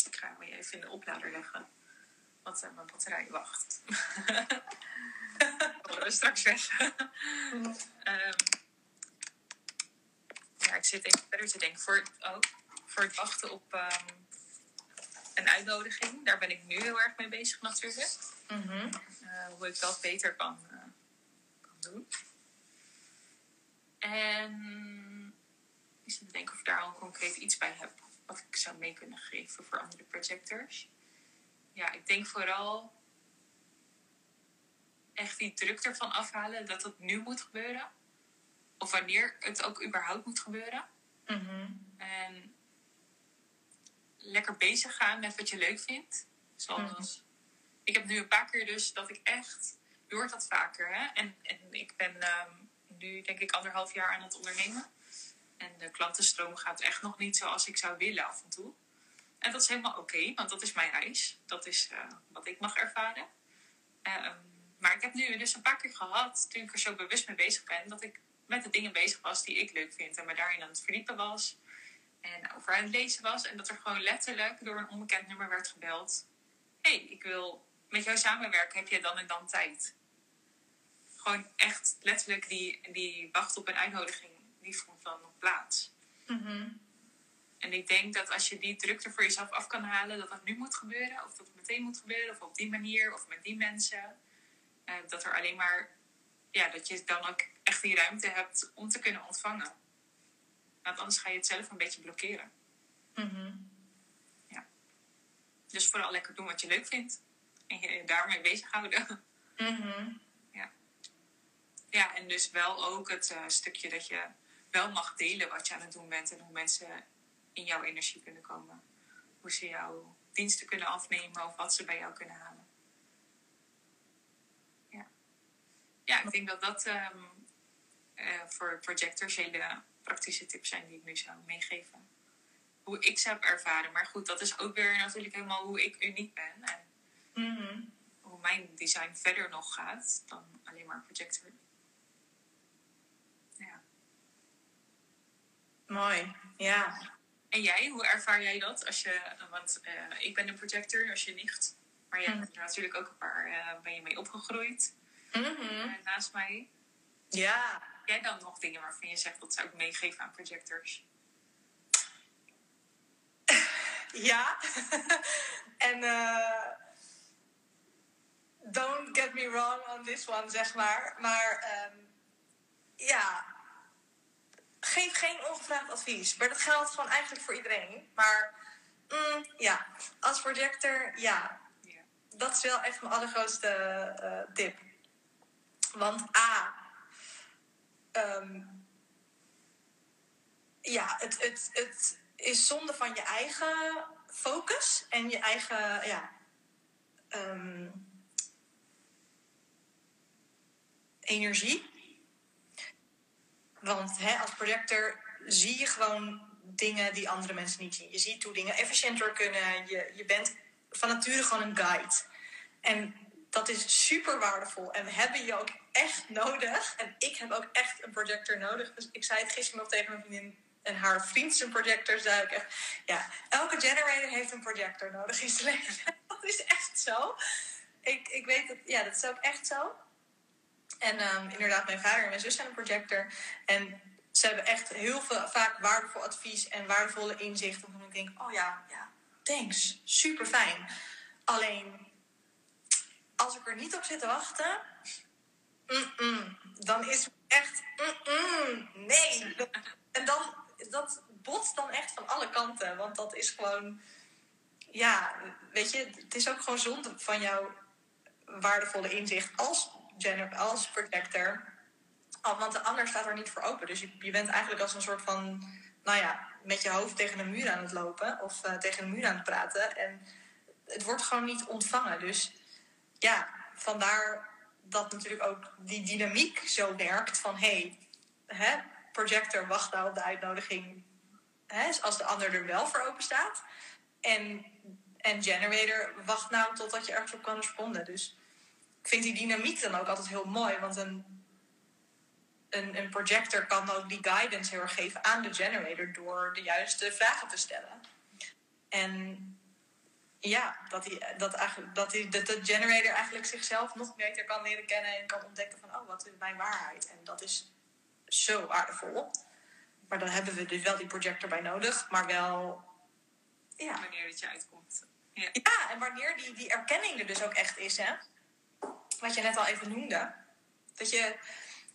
Ik ga hem weer even in de oplader leggen, want eh, mijn batterij wacht. We straks weg. Ehm, ja, ik zit even verder te denken. Voor, het- oh, voor het wachten op ehm, een uitnodiging. Daar ben ik nu heel erg mee bezig natuurlijk. Mhm. Eh, hoe ik dat beter kan, eh, kan doen. En ik zit te denken of ik daar al concreet iets bij heb. Wat ik zou mee kunnen geven voor andere projectors. Ja, ik denk vooral echt die druk ervan afhalen dat het nu moet gebeuren. Of wanneer het ook überhaupt moet gebeuren. Mhm. En lekker bezig gaan met wat je leuk vindt. Zoals, ik heb nu een paar keer dus dat ik echt, je hoort dat vaker hè. En, en ik ben ehm, nu denk ik anderhalf jaar aan het ondernemen. En de klantenstroom gaat echt nog niet zoals ik zou willen af en toe. En dat is helemaal oké, want dat is mijn reis. Dat is eh, wat ik mag ervaren. Ehm, maar ik heb nu dus een paar keer gehad, toen ik er zo bewust mee bezig ben, dat ik met de dingen bezig was die ik leuk vind. En me daarin aan het verdiepen was. En over aan het lezen was. En dat er gewoon letterlijk door een onbekend nummer werd gebeld. Hé, hey, ik wil met jou samenwerken. Heb je dan en dan tijd? gewoon echt letterlijk die, die wacht op een uitnodiging, die vond dan nog plaats. Mhm. En ik denk dat als je die druk er voor jezelf af kan halen, dat dat nu moet gebeuren, of dat het meteen moet gebeuren, of op die manier, of met die mensen, eh, dat er alleen maar, ja, dat je dan ook echt die ruimte hebt om te kunnen ontvangen. Want anders ga je het zelf een beetje blokkeren. Mhm. Dus vooral lekker doen wat je leuk vindt. En je daarmee bezighouden. Mhm. Ja, en dus wel ook het eh, stukje dat je wel mag delen wat je aan het doen bent en hoe mensen in jouw energie kunnen komen. Hoe ze jouw diensten kunnen afnemen of wat ze bij jou kunnen halen. Ja, ja ik denk dat dat ehm, eh, voor projectors hele praktische tips zijn die ik nu zou meegeven. Hoe ik ze heb ervaren. Maar goed, dat is ook weer natuurlijk helemaal hoe ik uniek ben. En Mhm. hoe mijn design verder nog gaat dan alleen maar projector. Ja. Mooi. Ja. En jij, hoe ervaar jij dat? Als je, want eh, ik ben een projector, als je nicht. Maar je hebt er natuurlijk ook een paar, eh, ben je mee opgegroeid Mhm. naast mij. Ja. Jij dan nog dingen waarvan je zegt dat zou ik meegeven aan projectors? Ja. en eh, don't get me wrong on this one, zeg maar. Maar ehm, ja, geef geen ongevraagd advies. Maar dat geldt gewoon eigenlijk voor iedereen. Maar mm, ja, als projector, ja, Ja. dat is wel echt mijn allergrootste eh, tip. Want A, ehm, ja, het, het, het is zonde van je eigen focus en je eigen, ja, ehm, energie. Want hè, als projector zie je gewoon dingen die andere mensen niet zien. Je ziet hoe dingen efficiënter kunnen. Je, je bent van nature gewoon een guide. En dat is super waardevol. En we hebben je ook echt nodig. En ik heb ook echt een projector nodig. Dus ik zei het gisteren nog tegen mijn vriendin. En haar vriend een projector. Echt, ja, elke generator heeft een projector nodig in zijn leven. Dat is echt zo. Ik, ik weet het, ja, dat is ook echt zo. En ehm, inderdaad, mijn vader en mijn zus zijn een projector. En ze hebben echt heel veel, vaak waardevol advies en waardevolle inzichten. Waarvan ik denk, oh ja, ja, thanks. Super fijn. Alleen, als ik er niet op zit te wachten, dan is echt, nee. En dan, dat botst dan echt van alle kanten. Want dat is gewoon, ja, weet je, het is ook gewoon zonde van jouw waardevolle inzicht als, als projector. Oh, want de ander staat er niet voor open. Dus je, je bent eigenlijk als een soort van, nou ja, met je hoofd tegen een muur aan het lopen. Of eh, tegen een muur aan het praten. En het wordt gewoon niet ontvangen. Dus ja, vandaar dat natuurlijk ook die dynamiek zo werkt. Van hé, hey, projector wacht nou op de uitnodiging. Hè, als de ander er wel voor open staat. En, en generator wacht nou totdat je ergens op kan responden. Dus ik vind die dynamiek dan ook altijd heel mooi. Want een, een, een projector kan ook die guidance heel geven aan de generator door de juiste vragen te stellen. En ja, dat, die, dat, eigenlijk, dat, die, dat de generator eigenlijk zichzelf nog beter kan leren kennen en kan ontdekken van, oh, wat is mijn waarheid? En dat is zo waardevol. Maar dan hebben we dus wel die projector bij nodig, maar wel, ja. Wanneer het je uitkomt. Ja. Ja, en wanneer die, die erkenning er dus ook echt is, hè? Wat je net al even noemde. Dat je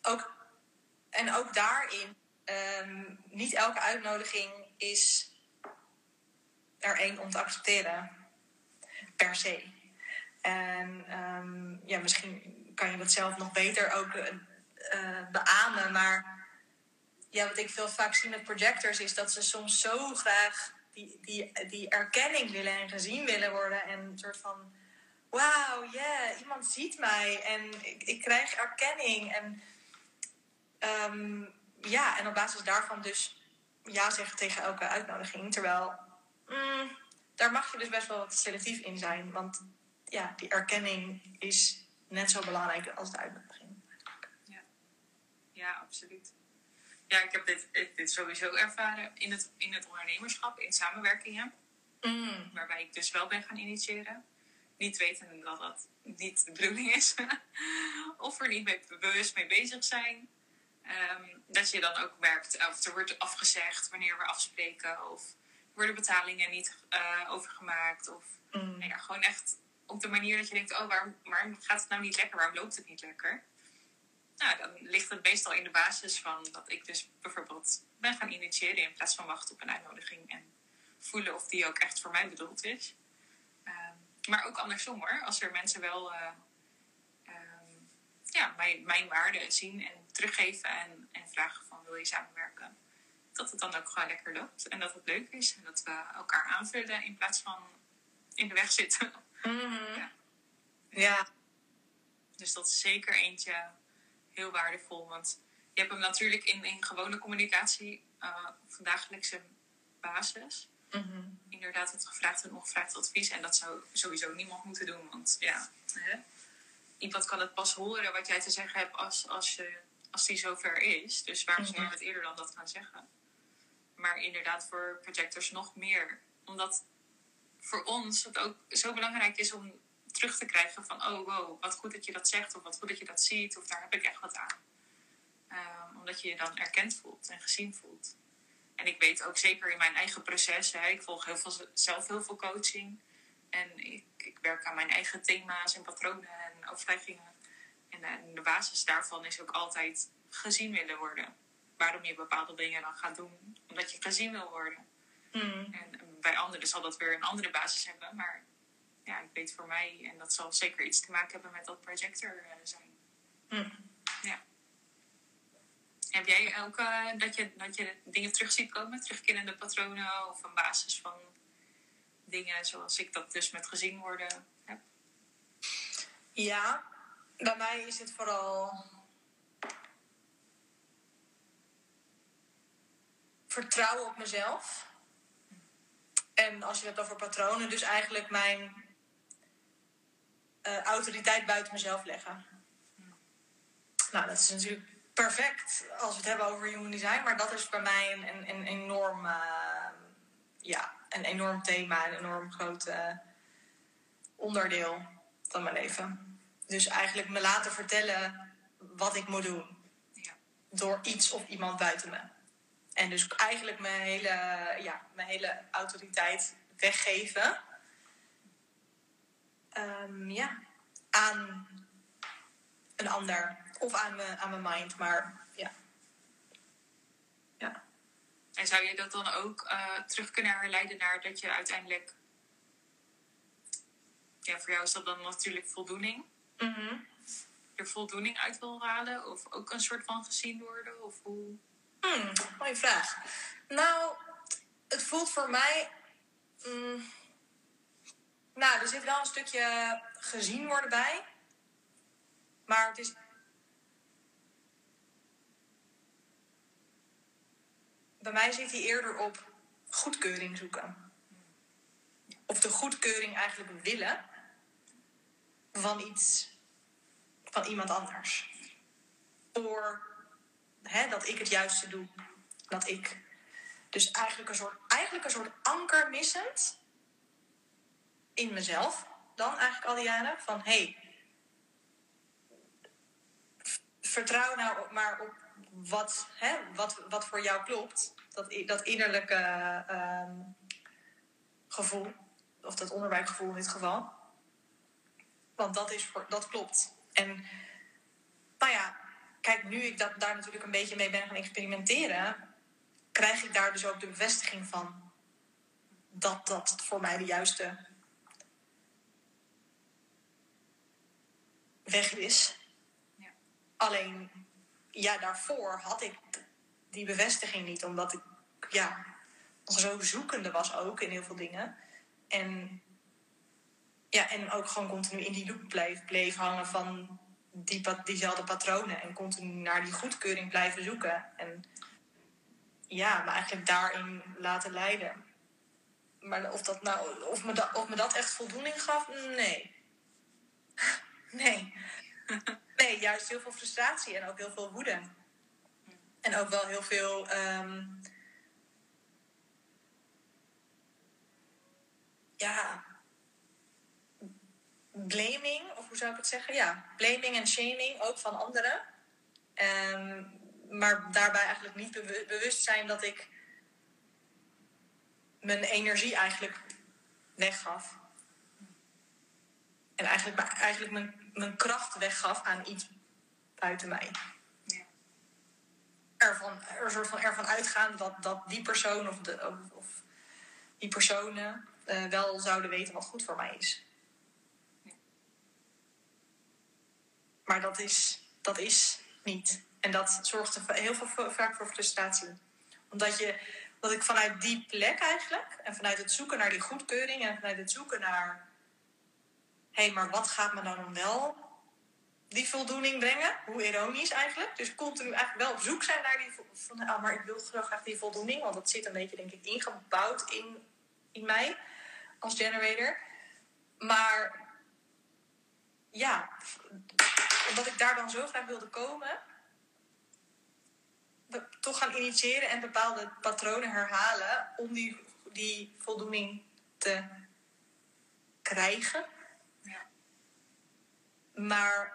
ook, en ook daarin, ehm, niet elke uitnodiging is er één om te accepteren. Per se. En ehm, ja, misschien kan je dat zelf nog beter ook eh, eh, beamen. Maar ja, wat ik veel vaak zie met projectors is dat ze soms zo graag die, die, die erkenning willen en gezien willen worden. En een soort van, wauw, yeah, iemand ziet mij en ik, ik krijg erkenning. En ehm, ja, en op basis daarvan dus ja zeggen tegen elke uitnodiging. Terwijl, mm, daar mag je dus best wel wat selectief in zijn. Want ja, die erkenning is net zo belangrijk als de uitnodiging. Ja, absoluut. Ja, ik heb dit, dit sowieso ervaren in het, in het ondernemerschap, in samenwerkingen. Mm. Waarbij ik dus wel ben gaan initiëren. niet weten dat dat niet de bedoeling is. of er niet mee, bewust mee bezig zijn. Ehm, dat je dan ook merkt of er wordt afgezegd wanneer we afspreken. Of worden betalingen niet uh, overgemaakt. Of Mm. nou ja, gewoon echt op de manier dat je denkt: oh, waarom, waarom gaat het nou niet lekker? Waarom loopt het niet lekker? Nou, dan ligt het meestal in de basis van dat ik dus bijvoorbeeld ben gaan initiëren in plaats van wachten op een uitnodiging en voelen of die ook echt voor mij bedoeld is. Ehm, maar ook andersom hoor, als er mensen wel eh, ehm, ja, mijn, mijn waarde zien en teruggeven en, en vragen van wil je samenwerken, dat het dan ook gewoon lekker loopt en dat het leuk is en dat we elkaar aanvullen in plaats van in de weg zitten. Mhm. Ja. Ja. Dus dat is zeker eentje heel waardevol. Want je hebt hem natuurlijk in, in gewone communicatie eh, op een dagelijkse basis. Mhm. Inderdaad, het gevraagd en ongevraagd advies. En dat zou sowieso niemand moeten doen. Want ja, hè? iemand kan het pas horen wat jij te zeggen hebt als, als, je, als die zover is. Dus waarom zou je Mhm. het eerder dan dat gaan zeggen? Maar inderdaad, voor projectors nog meer. Omdat voor ons het ook zo belangrijk is om terug te krijgen van... oh, wow, wat goed dat je dat zegt of wat goed dat je dat ziet... of daar heb ik echt wat aan. Ehm, omdat je je dan erkend voelt en gezien voelt. En ik weet ook zeker in mijn eigen proces... Hè, ik volg heel veel, zelf heel veel coaching... en ik, ik werk aan mijn eigen thema's en patronen en overtuigingen. En, de basis daarvan is ook altijd gezien willen worden. Waarom je bepaalde dingen dan gaat doen. Omdat je gezien wil worden. Mhm. En bij anderen zal dat weer een andere basis hebben. Maar ja, ik weet voor mij, en dat zal zeker iets te maken hebben met dat projector eh, zijn. Mhm. Heb jij ook eh, dat, je, dat je dingen terug ziet komen, terugkerende patronen of een basis van dingen zoals ik dat dus met gezien worden heb? Ja, bij mij is het vooral vertrouwen op mezelf. En als je het hebt over patronen, dus eigenlijk mijn eh, autoriteit buiten mezelf leggen. Nou, dat is natuurlijk perfect als we het hebben over human design, maar dat is bij mij een, een, een enorm, eh, ja, een enorm thema, een enorm groot eh, onderdeel van mijn leven. Dus eigenlijk me laten vertellen wat ik moet doen. Ja. Door iets of iemand buiten me. En dus eigenlijk mijn hele, ja, mijn hele autoriteit weggeven. Ehm, ja, aan een ander. Of aan mijn, aan mijn mind. Maar ja. Ja. En zou je dat dan ook eh, terug kunnen herleiden naar dat je uiteindelijk... Ja, voor jou is dat dan natuurlijk voldoening. Mhm. Er voldoening uit wil halen? Of ook een soort van gezien worden? Of hoe... Hmm, mooie vraag. Nou, het voelt voor mij. mm, nou, er zit wel een stukje gezien worden bij. Maar het is. Bij mij zit hij eerder op goedkeuring zoeken. Of de goedkeuring eigenlijk willen van iets, van iemand anders. Voor hè, dat ik het juiste doe. Dat ik dus eigenlijk een soort, eigenlijk een soort anker missend in mezelf. Dan eigenlijk al die jaren. Van hé, hey, vertrouw nou maar op wat, hè, wat, wat voor jou klopt. Dat, dat innerlijke ehm, gevoel. Of dat onderbuikgevoel in dit geval. Want dat, is voor, dat klopt. En nou ja, kijk, nu ik dat, daar natuurlijk een beetje mee ben gaan experimenteren, krijg ik daar dus ook de bevestiging van dat dat voor mij de juiste weg is. Ja. Alleen, ja, daarvoor had ik die bevestiging niet, omdat ik ja, zo zoekende was ook in heel veel dingen. En, ja, en ook gewoon continu in die loop bleef, bleef hangen van die, diezelfde patronen en continu naar die goedkeuring blijven zoeken. En ja, me eigenlijk daarin laten leiden. Maar of, dat nou, of, me, dat, of me dat echt voldoening gaf, nee. Nee. Nee, juist heel veel frustratie en ook heel veel woede. En ook wel heel veel. ehm, ja. Blaming, of hoe zou ik het zeggen? Ja, blaming en shaming ook van anderen. Ehm, maar daarbij eigenlijk niet bewu- bewust zijn dat ik mijn energie eigenlijk weggaf. En eigenlijk, mijn- eigenlijk mijn, mijn kracht weggaf aan iets buiten mij. Ja. Ervan, er soort van ervan uitgaan dat, dat die persoon of, de, of, of die personen eh, wel zouden weten wat goed voor mij is. Maar dat is, dat is niet. En dat zorgt er heel veel, vaak voor frustratie. Omdat, je, dat ik vanuit die plek eigenlijk, en vanuit het zoeken naar die goedkeuring en vanuit het zoeken naar, hé, hey, maar wat gaat me dan wel die voldoening brengen? Hoe ironisch eigenlijk. Dus continu eigenlijk wel op zoek zijn naar die, van, ah, maar ik wil graag die voldoening, want dat zit een beetje, denk ik, ingebouwd in, in mij als generator. Maar ja, omdat ik daar dan zo graag wilde komen, toch gaan initiëren en bepaalde patronen herhalen om die, die voldoening te krijgen. Ja. Maar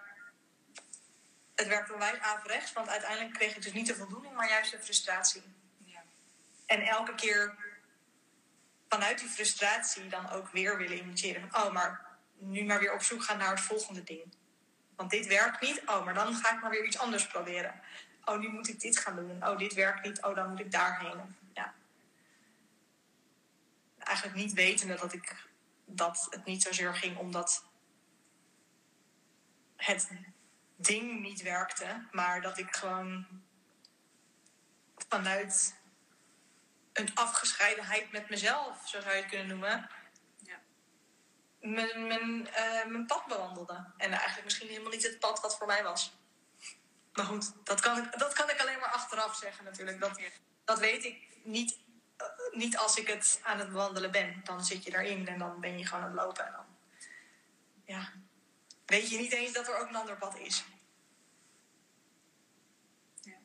het werkt onwijs averechts, want uiteindelijk kreeg ik dus niet de voldoening, maar juist de frustratie. Ja. En elke keer vanuit die frustratie dan ook weer willen initiëren. Van, oh, maar nu maar weer op zoek gaan naar het volgende ding. Want dit werkt niet. Oh, maar dan ga ik maar weer iets anders proberen. Oh, nu moet ik dit gaan doen. Oh, dit werkt niet. Oh, dan moet ik daarheen. Ja. Eigenlijk niet wetende dat, ik, dat het niet zozeer ging omdat het ding niet werkte. Maar dat ik gewoon vanuit een afgescheidenheid met mezelf, zo zou je het kunnen noemen. Mijn, mijn, eh, mijn pad bewandelde. En eigenlijk misschien helemaal niet het pad wat voor mij was. Maar goed, dat kan ik, dat kan ik alleen maar achteraf zeggen natuurlijk. Dat, dat weet ik niet, eh, niet als ik het aan het bewandelen ben. Dan zit je erin en dan ben je gewoon aan het lopen. En dan ja, weet je niet eens dat er ook een ander pad is. Ja.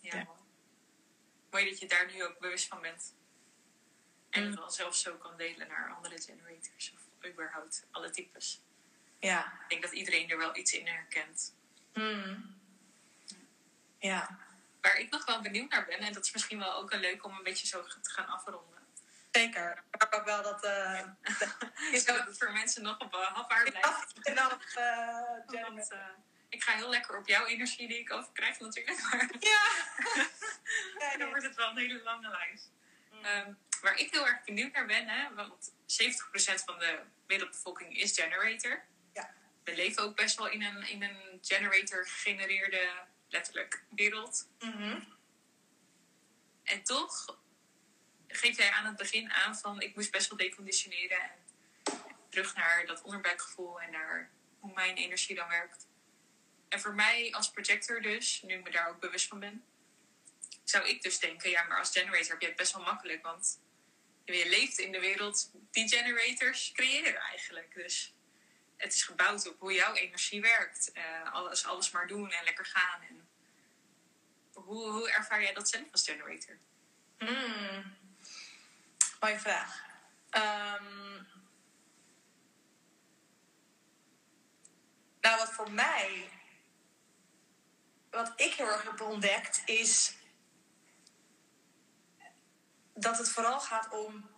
Ja. mooi. Mooi dat je daar nu ook bewust van bent. En Mm. het wel zelfs zo kan delen naar andere generators. Of überhaupt alle types. Ja. Ik denk dat iedereen er wel iets in herkent. Hmm. Ja, Waar ik nog wel benieuwd naar ben, en dat is misschien wel ook een leuk om een beetje zo te gaan afronden. zeker. Maar ook wel dat... eh Is dat het voor mensen nog op uh, hapbaar blijft? eh. Want, eh, ik ga heel lekker op jouw energie die ik overkrijg natuurlijk. Maar Ja. ja dan wordt het wel een hele lange lijst. Mm. Ehm, waar ik heel erg benieuwd naar ben, hè, want 70% van de wereldbevolking is generator. Ja. We leven ook best wel in een, in een generator gegenereerde, letterlijk, wereld. Mhm. En toch geef jij aan het begin aan van ik moest best wel deconditioneren en terug naar dat onderbuikgevoel en naar hoe mijn energie dan werkt. En voor mij als projector dus, nu ik me daar ook bewust van ben, zou ik dus denken, ja, maar als generator heb je het best wel makkelijk, want je leeft in de wereld die generators creëren eigenlijk. Dus het is gebouwd op hoe jouw energie werkt. Eh, alles, alles maar doen en lekker gaan. En hoe, hoe ervaar jij dat zelf als generator? Hmm. Mooie vraag. Ehm, nou, wat voor mij, wat ik heel erg heb ontdekt, is dat het vooral gaat om,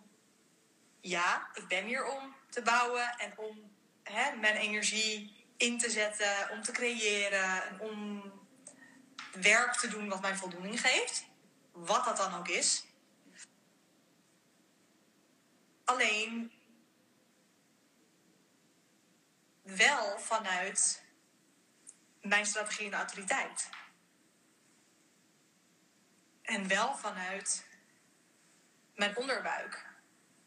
ja, ik ben hier om te bouwen en om hè, mijn energie in te zetten, om te creëren en om werk te doen wat mij voldoening geeft. Wat dat dan ook is. Alleen wel vanuit mijn strategie en autoriteit. En wel vanuit mijn onderbuik.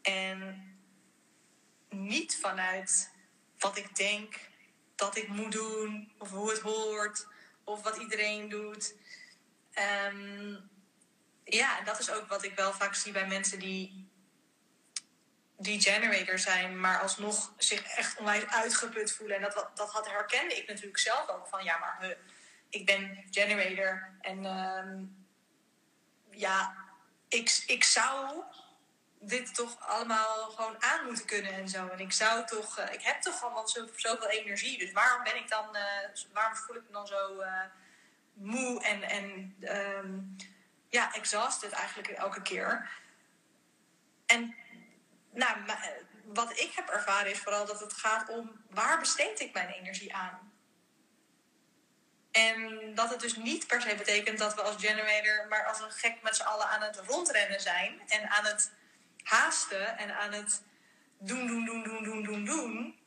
En niet vanuit wat ik denk dat ik moet doen, of hoe het hoort, of wat iedereen doet. Ehm, ja, en dat is ook wat ik wel vaak zie bij mensen die, die generator zijn, maar alsnog zich echt onwijs uitgeput voelen. En dat, dat had herkende ik natuurlijk zelf ook van, ja, maar ik ben generator en ehm, ja, ik, ik zou dit toch allemaal gewoon aan moeten kunnen en zo. En ik zou toch, eh, ik heb toch allemaal zo, zoveel energie. Dus waarom ben ik dan, eh, waarom voel ik me dan zo eh, moe en, en ehm, ja, exhausted eigenlijk elke keer. En nou, wat ik heb ervaren is vooral dat het gaat om waar besteed ik mijn energie aan? En dat het dus niet per se betekent dat we als generator maar als een gek met z'n allen aan het rondrennen zijn en aan het haasten en aan het doen, doen, doen, doen, doen, doen, doen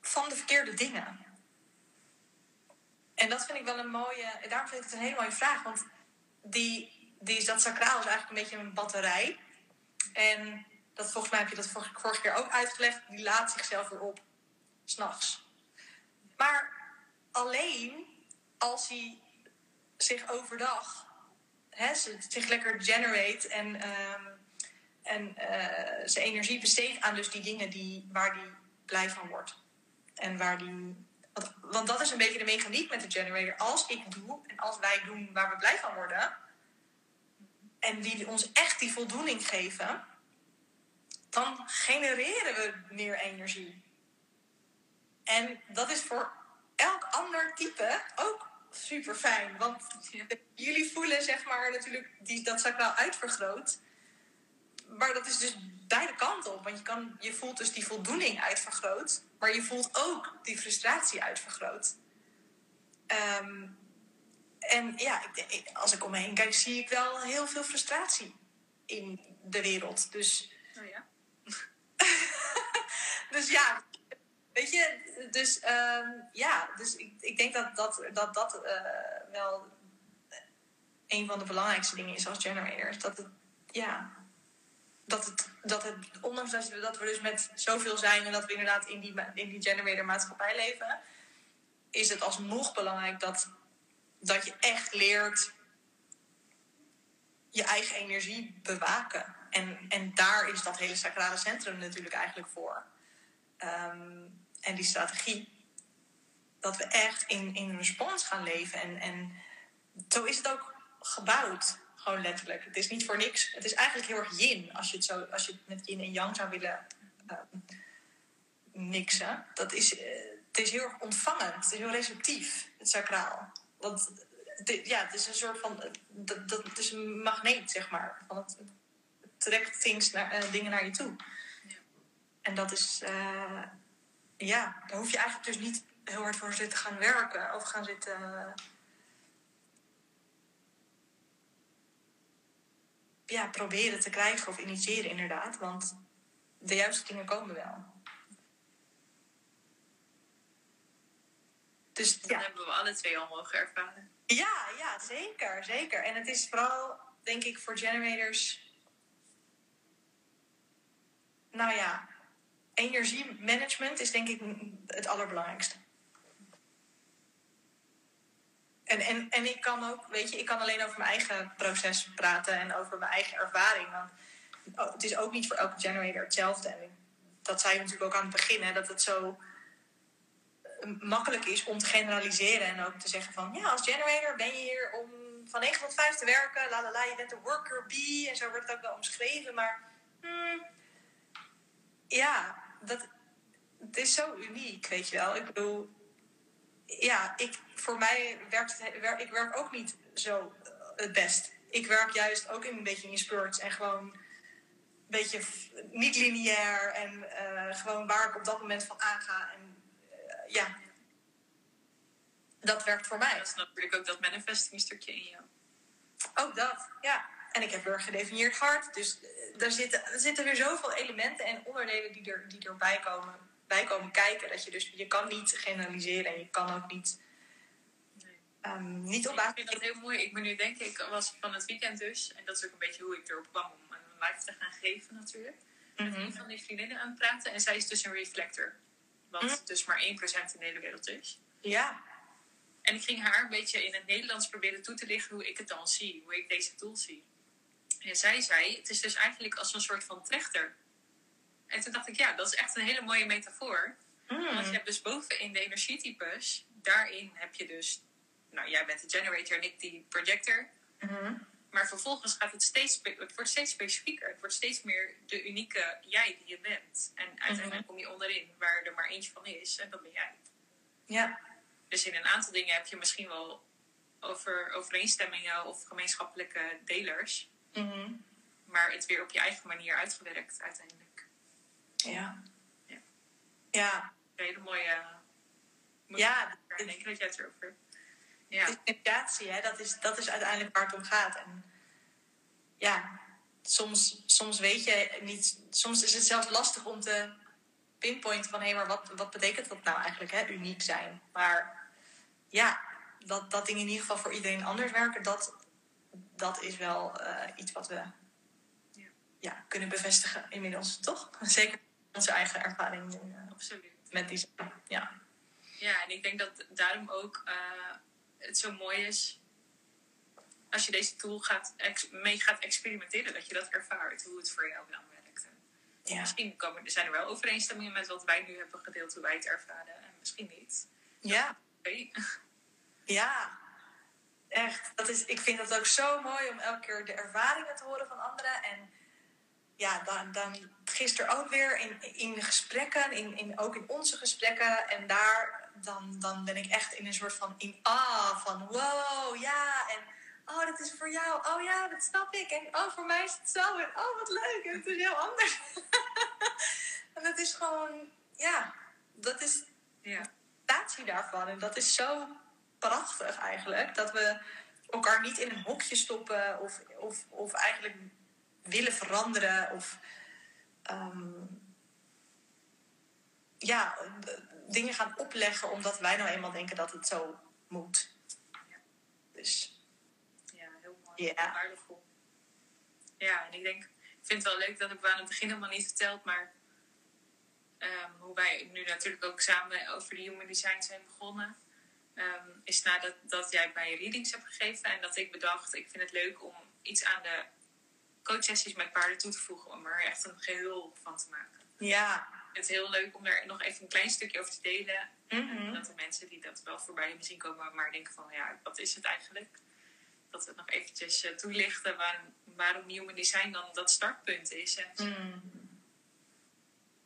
van de verkeerde dingen. En dat vind ik wel een mooie, daarom vind ik het een hele mooie vraag, want die, die, dat sacraal is eigenlijk een beetje een batterij. En dat, volgens mij heb je dat vorige, vorige keer ook uitgelegd, die laat zichzelf weer op, s'nachts. Maar alleen als hij zich overdag hè, zich lekker generate en, ehm, en eh, zijn energie besteedt aan dus die dingen die, waar hij blij van wordt. En waar die. Want, want dat is een beetje de mechaniek met de generator. Als ik doe en als wij doen waar we blij van worden, en die ons echt die voldoening geven, dan genereren we meer energie. En dat is voor elk ander type ook super fijn. Want Ja. jullie voelen zeg maar natuurlijk die, dat sacraal uitvergroot. Maar dat is dus beide kanten op. Want je, kan, je voelt dus die voldoening uitvergroot. Maar je voelt ook die frustratie uitvergroot. Ehm, en ja, ik- als ik om me heen kijk, zie ik wel heel veel frustratie in de wereld. Dus Oh ja. dus ja, weet je, dus ehm, ja, dus ik, ik denk dat dat, dat, dat eh, wel een van de belangrijkste dingen is als generators. Dat het, ja, dat het, dat het ondanks dat we, dat we dus met zoveel zijn en dat we inderdaad in die, in die generator maatschappij leven, is het alsnog belangrijk dat, dat je echt leert je eigen energie bewaken. En, en daar is dat hele sacrale centrum natuurlijk eigenlijk voor. Ehm, en die strategie. Dat we echt in, in respons gaan leven. En, en zo is het ook gebouwd. Gewoon letterlijk. Het is niet voor niks. Het is eigenlijk heel erg yin. Als je het, zo, als je het met yin en yang zou willen ehm, mixen. Dat is, eh, het is heel erg ontvangend. Het is heel receptief. Het sacraal. Want het, ja, het is een soort van... Dat, dat, het is een magneet, zeg maar. Van het, het trekt things naar, eh, dingen naar je toe. Ja. En dat is... eh, ja, daar hoef je eigenlijk dus niet heel hard voor zitten gaan werken. Of gaan zitten... Ja, proberen te krijgen of initiëren inderdaad. Want de juiste dingen komen wel. Dus Dat ja. hebben we alle twee al mogen ervaren. Ja, ja, zeker, zeker. En het is vooral, denk ik, voor generators. Nou ja, energiemanagement is denk ik het allerbelangrijkste. En, en, en ik kan ook, weet je, ik kan alleen over mijn eigen proces praten en over mijn eigen ervaring. Want oh, het is ook niet voor elke generator hetzelfde. En dat zei je natuurlijk ook aan het begin, hè, dat het zo makkelijk is om te generaliseren en ook te zeggen van ja, als generator ben je hier om van 9 tot 5 te werken, la la la, je bent een worker bee en zo wordt het ook wel omschreven, maar hmm, ja, dat, het is zo uniek, weet je wel. Ik bedoel, ja, ik, voor mij werkt het, ik werk ook niet zo eh, het best. Ik werk juist ook in een beetje in spurts en gewoon een beetje niet lineair en eh, gewoon waar ik op dat moment van aanga. En eh, ja, dat werkt voor mij. Dat is natuurlijk ook dat manifesting stukje in jou. Ook dat, ja. En ik heb weer een gedefinieerd hart. Dus eh, er zitten, er zitten weer zoveel elementen en onderdelen die, er, die erbij komen, bij komen kijken. Dat je dus, je kan niet generaliseren en je kan ook niet, ehm, niet op Ik basis vind dat heel mooi. Ik ben nu denk ik, was van het weekend dus. En dat is ook een beetje hoe ik erop kwam om een live te gaan geven natuurlijk. Met Mhm. een van die vriendinnen aan het praten. En zij is dus een reflector. Wat Mhm. dus maar 1% in de hele wereld is. Ja, En ik ging haar een beetje in het Nederlands proberen toe te lichten hoe ik het dan zie. Hoe ik deze tool zie. En zij zei, het is dus eigenlijk als een soort van trechter. En toen dacht ik, ja, dat is echt een hele mooie metafoor. Mm. Want je hebt dus bovenin de energietypes. Daarin heb je dus... Nou, jij bent de generator en ik die projector. Mhm. maar vervolgens gaat het steeds, het wordt steeds specifieker. Het wordt steeds meer de unieke jij die je bent. En uiteindelijk kom je onderin waar er maar eentje van is. En dat ben jij. Ja. Dus in een aantal dingen heb je misschien wel over overeenstemmingen of gemeenschappelijke delers. Mhm. Maar het weer op je eigen manier uitgewerkt uiteindelijk. Ja. Ja. Ja. Een hele mooie... moet Ja, ik denk dat jij het erover... Ja, Differentiatie, hè, dat, is, dat is uiteindelijk waar het om gaat. En ja, soms, soms weet je niet, soms is het zelfs lastig om te pinpointen van hé, maar wat, wat betekent dat nou eigenlijk, hè, uniek zijn? Maar ja, dat, dat dingen in ieder geval voor iedereen anders werken, dat, dat is wel eh, iets wat we Ja. kunnen bevestigen inmiddels, toch? Zeker onze eigen ervaring eh, absoluut. met design. Ja. Ja, en ik denk dat daarom ook eh, het zo mooi is als je deze tool gaat mee gaat experimenteren, dat je dat ervaart, hoe het voor jou dan werkt. Ja. Misschien komen, er zijn er wel overeenstemmingen met wat wij nu hebben gedeeld, hoe wij het ervaren, en misschien niet. ja. Ja, echt. Dat is, ik vind het ook zo mooi om elke keer de ervaringen te horen van anderen. En ja, dan, dan gisteren ook weer in, in de gesprekken, in, in, ook in onze gesprekken. En daar, dan, dan ben ik echt in een soort van in ah van wow, ja. En oh, dat is voor jou. Oh ja, dat snap ik. En oh, voor mij is het zo. En oh, wat leuk. En het is heel anders. en dat is gewoon, ja, dat is Ja. interpretatie daarvan. En dat is zo prachtig eigenlijk. Dat we elkaar niet in een hokje stoppen of, of, of eigenlijk willen veranderen. Of ehm, ja, dingen gaan opleggen omdat wij nou eenmaal denken dat het zo moet. Dus ja, heel mooi. Ja. Waardevol. Ja, en ik denk, ik vind het wel leuk dat ik aan het begin helemaal niet verteld, maar ehm, hoe wij nu natuurlijk ook samen over de human design zijn begonnen, ehm, is nadat dat jij mij readings hebt gegeven en dat ik bedacht, ik vind het leuk om iets aan de coachsessies met paarden toe te voegen, om er echt een geheel van te maken. ja. Ik vind het heel leuk om er nog even een klein stukje over te delen. Mhm. Dat de mensen die dat wel voorbij hebben zien komen, maar denken van ja, wat is het eigenlijk? Dat we het nog eventjes eh, toelichten waarom, waarom human design dan dat startpunt is. En Mm.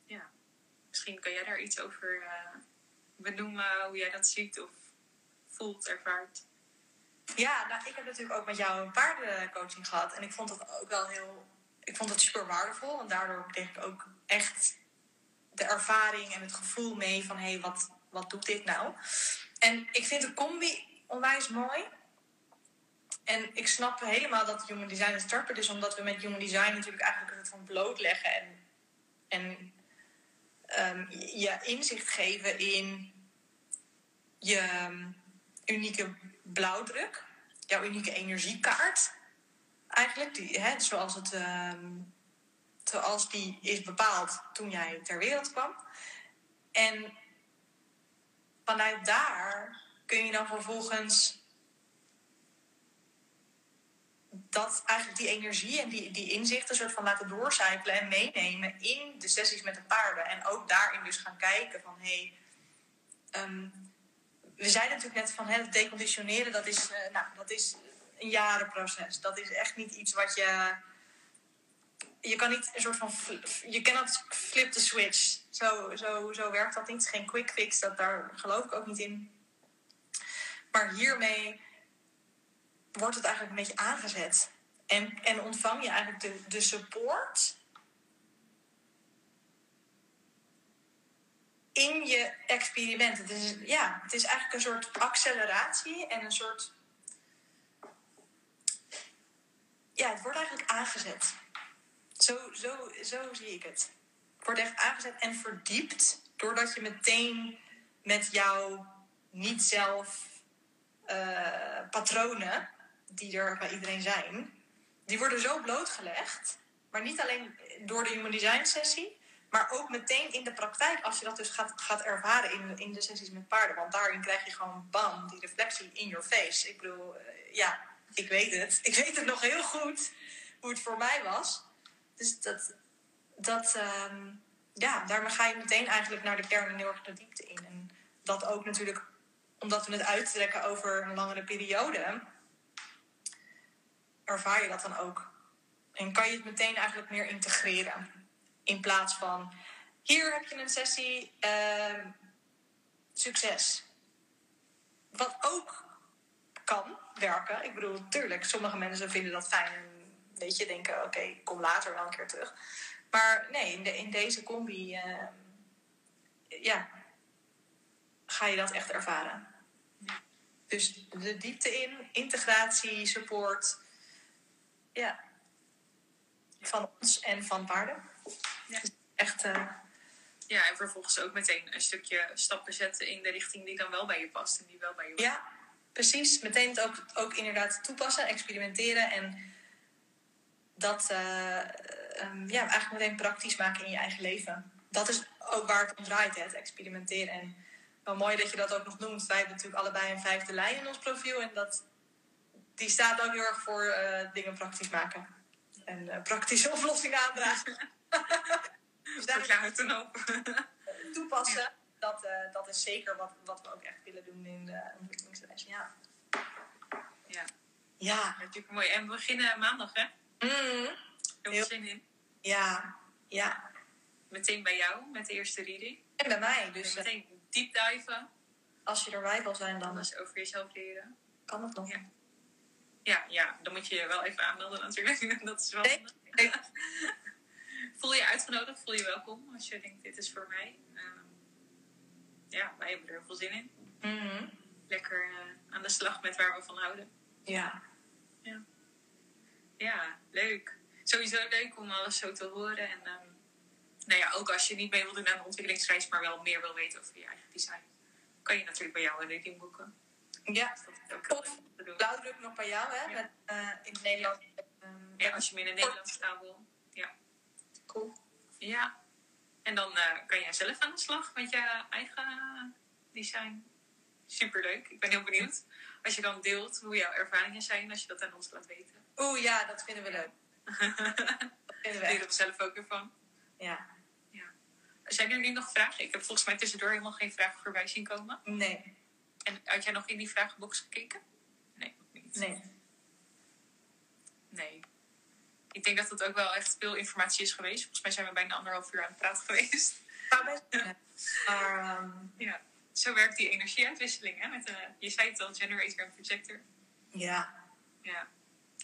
ja, misschien kan jij daar iets over eh, benoemen, hoe jij dat ziet of ervaart. Ja, nou, ik heb natuurlijk ook met jou een paardencoaching gehad. En ik vond dat ook wel heel... Ik vond het super waardevol. Want daardoor kreeg ik ook echt de ervaring en het gevoel mee van... Hé, hey, wat, wat doet dit nou? En ik vind de combi onwijs mooi. En ik snap helemaal dat Human Design een startpunt is. Omdat we met Human Design natuurlijk eigenlijk het van blootleggen. En, en ehm, je inzicht geven in je unieke blauwdruk, jouw unieke energiekaart. Eigenlijk, die, hè, zoals, het, ehm, zoals die is bepaald toen jij ter wereld kwam. En vanuit daar kun je dan vervolgens dat eigenlijk die energie en die, die inzichten soort van laten doorcijpelen en meenemen in de sessies met de paarden. En ook daarin dus gaan kijken van hé, hey, ehm, we zeiden natuurlijk net van hè, het deconditioneren, dat is, eh, nou, dat is een jarenproces. Dat is echt niet iets wat je. Je kan niet een soort van. Je cannot flip the switch. Zo, zo, zo werkt dat niet. Geen quick fix. Dat, daar geloof ik ook niet in. Maar hiermee wordt het eigenlijk een beetje aangezet. En, en ontvang je eigenlijk de, de support in je experiment. Het is, ja, het is eigenlijk een soort acceleratie en een soort. Ja, het wordt eigenlijk aangezet. Zo, zo, zo zie ik het. Het wordt echt aangezet en verdiept doordat je meteen met jouw niet zelf eh, patronen, die er bij iedereen zijn, die worden zo blootgelegd. Maar niet alleen door de Human Design sessie, maar ook meteen in de praktijk, als je dat dus gaat, gaat ervaren in, in de sessies met paarden. Want daarin krijg je gewoon bam, die reflectie in your face. Ik bedoel, eh, ja, ik weet het. Ik weet het nog heel goed hoe het voor mij was. Dus dat, dat ehm, ja, daarmee ga je meteen eigenlijk naar de kern en heel erg de diepte in. En dat ook natuurlijk, omdat we het uittrekken over een langere periode, ervaar je dat dan ook? En kan je het meteen eigenlijk meer integreren? In plaats van, hier heb je een sessie, ehm, succes. Wat ook kan werken. Ik bedoel, tuurlijk, sommige mensen vinden dat fijn weet je, denken, oké, ik kom later wel een keer terug. Maar nee, in, de, in deze combi, ehm, ja, ga je dat echt ervaren. Dus de diepte in, integratie, support, ja, van ons en van paarden. Ja. Echt, eh, Ja, en vervolgens ook meteen een stukje stappen zetten in de richting die dan wel bij je past en die wel bij je ja, precies. Meteen het ook, ook inderdaad toepassen, experimenteren en dat eh, ehm, ja, eigenlijk meteen praktisch maken in je eigen leven. Dat is ook waar het om draait, hè, het experimenteren. En wel mooi dat je dat ook nog noemt. Wij hebben natuurlijk allebei een vijfde lijn in ons profiel. En dat, die staat ook heel erg voor eh, dingen praktisch maken. En praktische oplossingen aandragen. Dus daar een hoop. toepassen, dat, eh, dat is zeker wat, wat we ook echt willen doen in de ontwikkelingsreis. Ja. Ja, Ja. natuurlijk mooi. En we beginnen maandag, hè? Mm. Heel veel zin in. Ja. Ja. Meteen bij jou, met de eerste reading. En bij mij. Dus eh, meteen deep diven. als je erbij wil zijn, dan Alles over jezelf leren. kan het nog. Ja. Ja, ja, dan moet je je wel even aanmelden natuurlijk. Dat is wel nee. Voel je uitgenodigd, voel je welkom als je denkt dit is voor mij. Ehm, ja, wij hebben er heel veel zin in. Mhm. Lekker eh, aan de slag met waar we van houden. Ja. Ja, leuk. Sowieso leuk om alles zo te horen. En ehm, nou ja, ook als je niet mee wil doen aan de ontwikkelingsreis, maar wel meer wil weten over je eigen design, kan je natuurlijk bij jou een reading boeken. Ja. Doen. Blauwdruk nog bij jou, hè? Ja. Met, eh, in het Nederlands. Ehm, Ja, als je meer in de Nederlandse taal wil. Cool. Ja. En dan eh, kan jij zelf aan de slag met je eigen design. Superleuk. Ik ben heel benieuwd. Als je dan deelt hoe jouw ervaringen zijn, als je dat aan ons laat weten. Oeh, ja, dat vinden we leuk. Dat vinden we we zelf ook ervan. Ja. Zijn er nu nog vragen? Ik heb volgens mij tussendoor helemaal geen vragen voorbij zien komen. Nee. En had jij nog in die vragenbox gekeken? Nee, nog niet. Nee. Nee. Ik denk dat het ook wel echt veel informatie is geweest. Volgens mij zijn we bijna anderhalf uur aan het praten geweest. Kunnen. Maar ehm, Ja. Zo werkt die energieuitwisseling, hè? Met, eh, je zei het al, generator en projector. ja. Ja,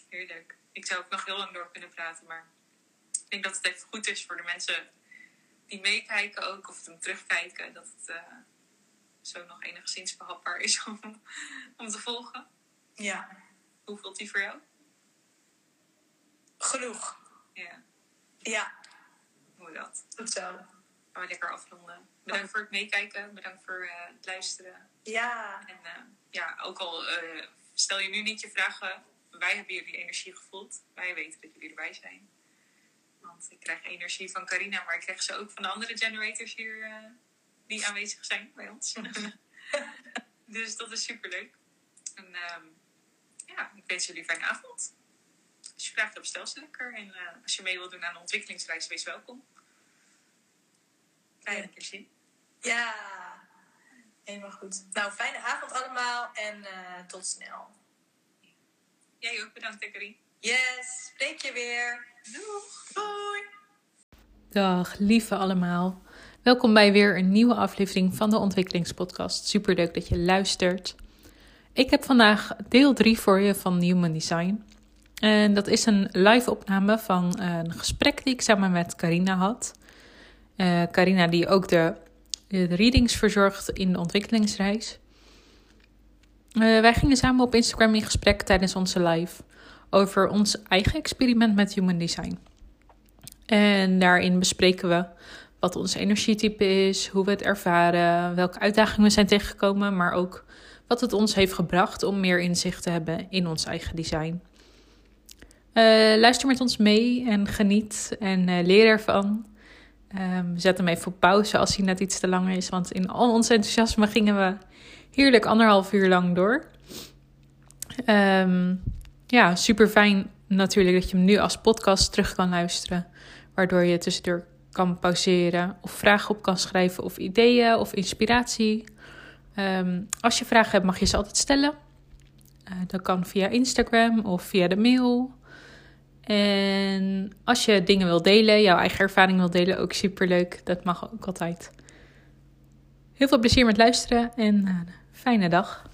heerlijk. Ik zou ook nog heel lang door kunnen praten, maar ik denk dat het even goed is voor de mensen die meekijken ook, of hem terugkijken, dat het eh, zo nog enigszins behapbaar is om, om te volgen. Ja. Hoe voelt die voor jou? Genoeg. Ja, Ja. hoe dat? Goed zo. Gaan we lekker afronden. Bedankt voor het meekijken, bedankt voor eh, het luisteren. Ja. En eh, ja, ook al eh, stel je nu niet je vragen, wij hebben jullie energie gevoeld. Wij weten dat jullie erbij zijn. Want ik krijg energie van Carina, maar ik krijg ze ook van de andere generators hier die aanwezig zijn bij ons. dus dat is superleuk. En ehm, ja, ik wens jullie een fijne avond. Als je vraagt hebt, stel ze lekker. En eh, als je mee wilt doen aan de ontwikkelingsreis, wees welkom. Fijn dat je er zin. Ja. Helemaal goed. Nou, fijne avond allemaal en eh, tot snel. Jij ook bedankt, Carine. Yes. Spreek je weer. Doeg! Doei. Dag lieve allemaal. Welkom bij weer een nieuwe aflevering van de Ontwikkelingspodcast. Super leuk dat je luistert. Ik heb vandaag deel 3 voor je van Human Design. En dat is een live opname van een gesprek die ik samen met Carina had. Eh Carina die ook de, de readings verzorgt in de ontwikkelingsreis. Eh, wij gingen samen op Instagram in gesprek tijdens onze live over ons eigen experiment met Human Design. En daarin bespreken we wat ons energietype is, hoe we het ervaren, welke uitdagingen we zijn tegengekomen, maar ook wat het ons heeft gebracht om meer inzicht te hebben in ons eigen design. Eh, luister met ons mee en geniet en eh, leer ervan. Ehm, zet hem even op pauze als hij net iets te lang is, want in al ons enthousiasme gingen we heerlijk anderhalf uur lang door. Ehm, ja, super fijn natuurlijk dat je hem nu als podcast terug kan luisteren. Waardoor je tussendoor kan pauzeren of vragen op kan schrijven of ideeën of inspiratie. Ehm, als je vragen hebt mag je ze altijd stellen. Eh, dat kan via Instagram of via de mail. En als je dingen wil delen, jouw eigen ervaring wil delen, ook super leuk. Dat mag ook altijd. Heel veel plezier met luisteren en uh, fijne dag.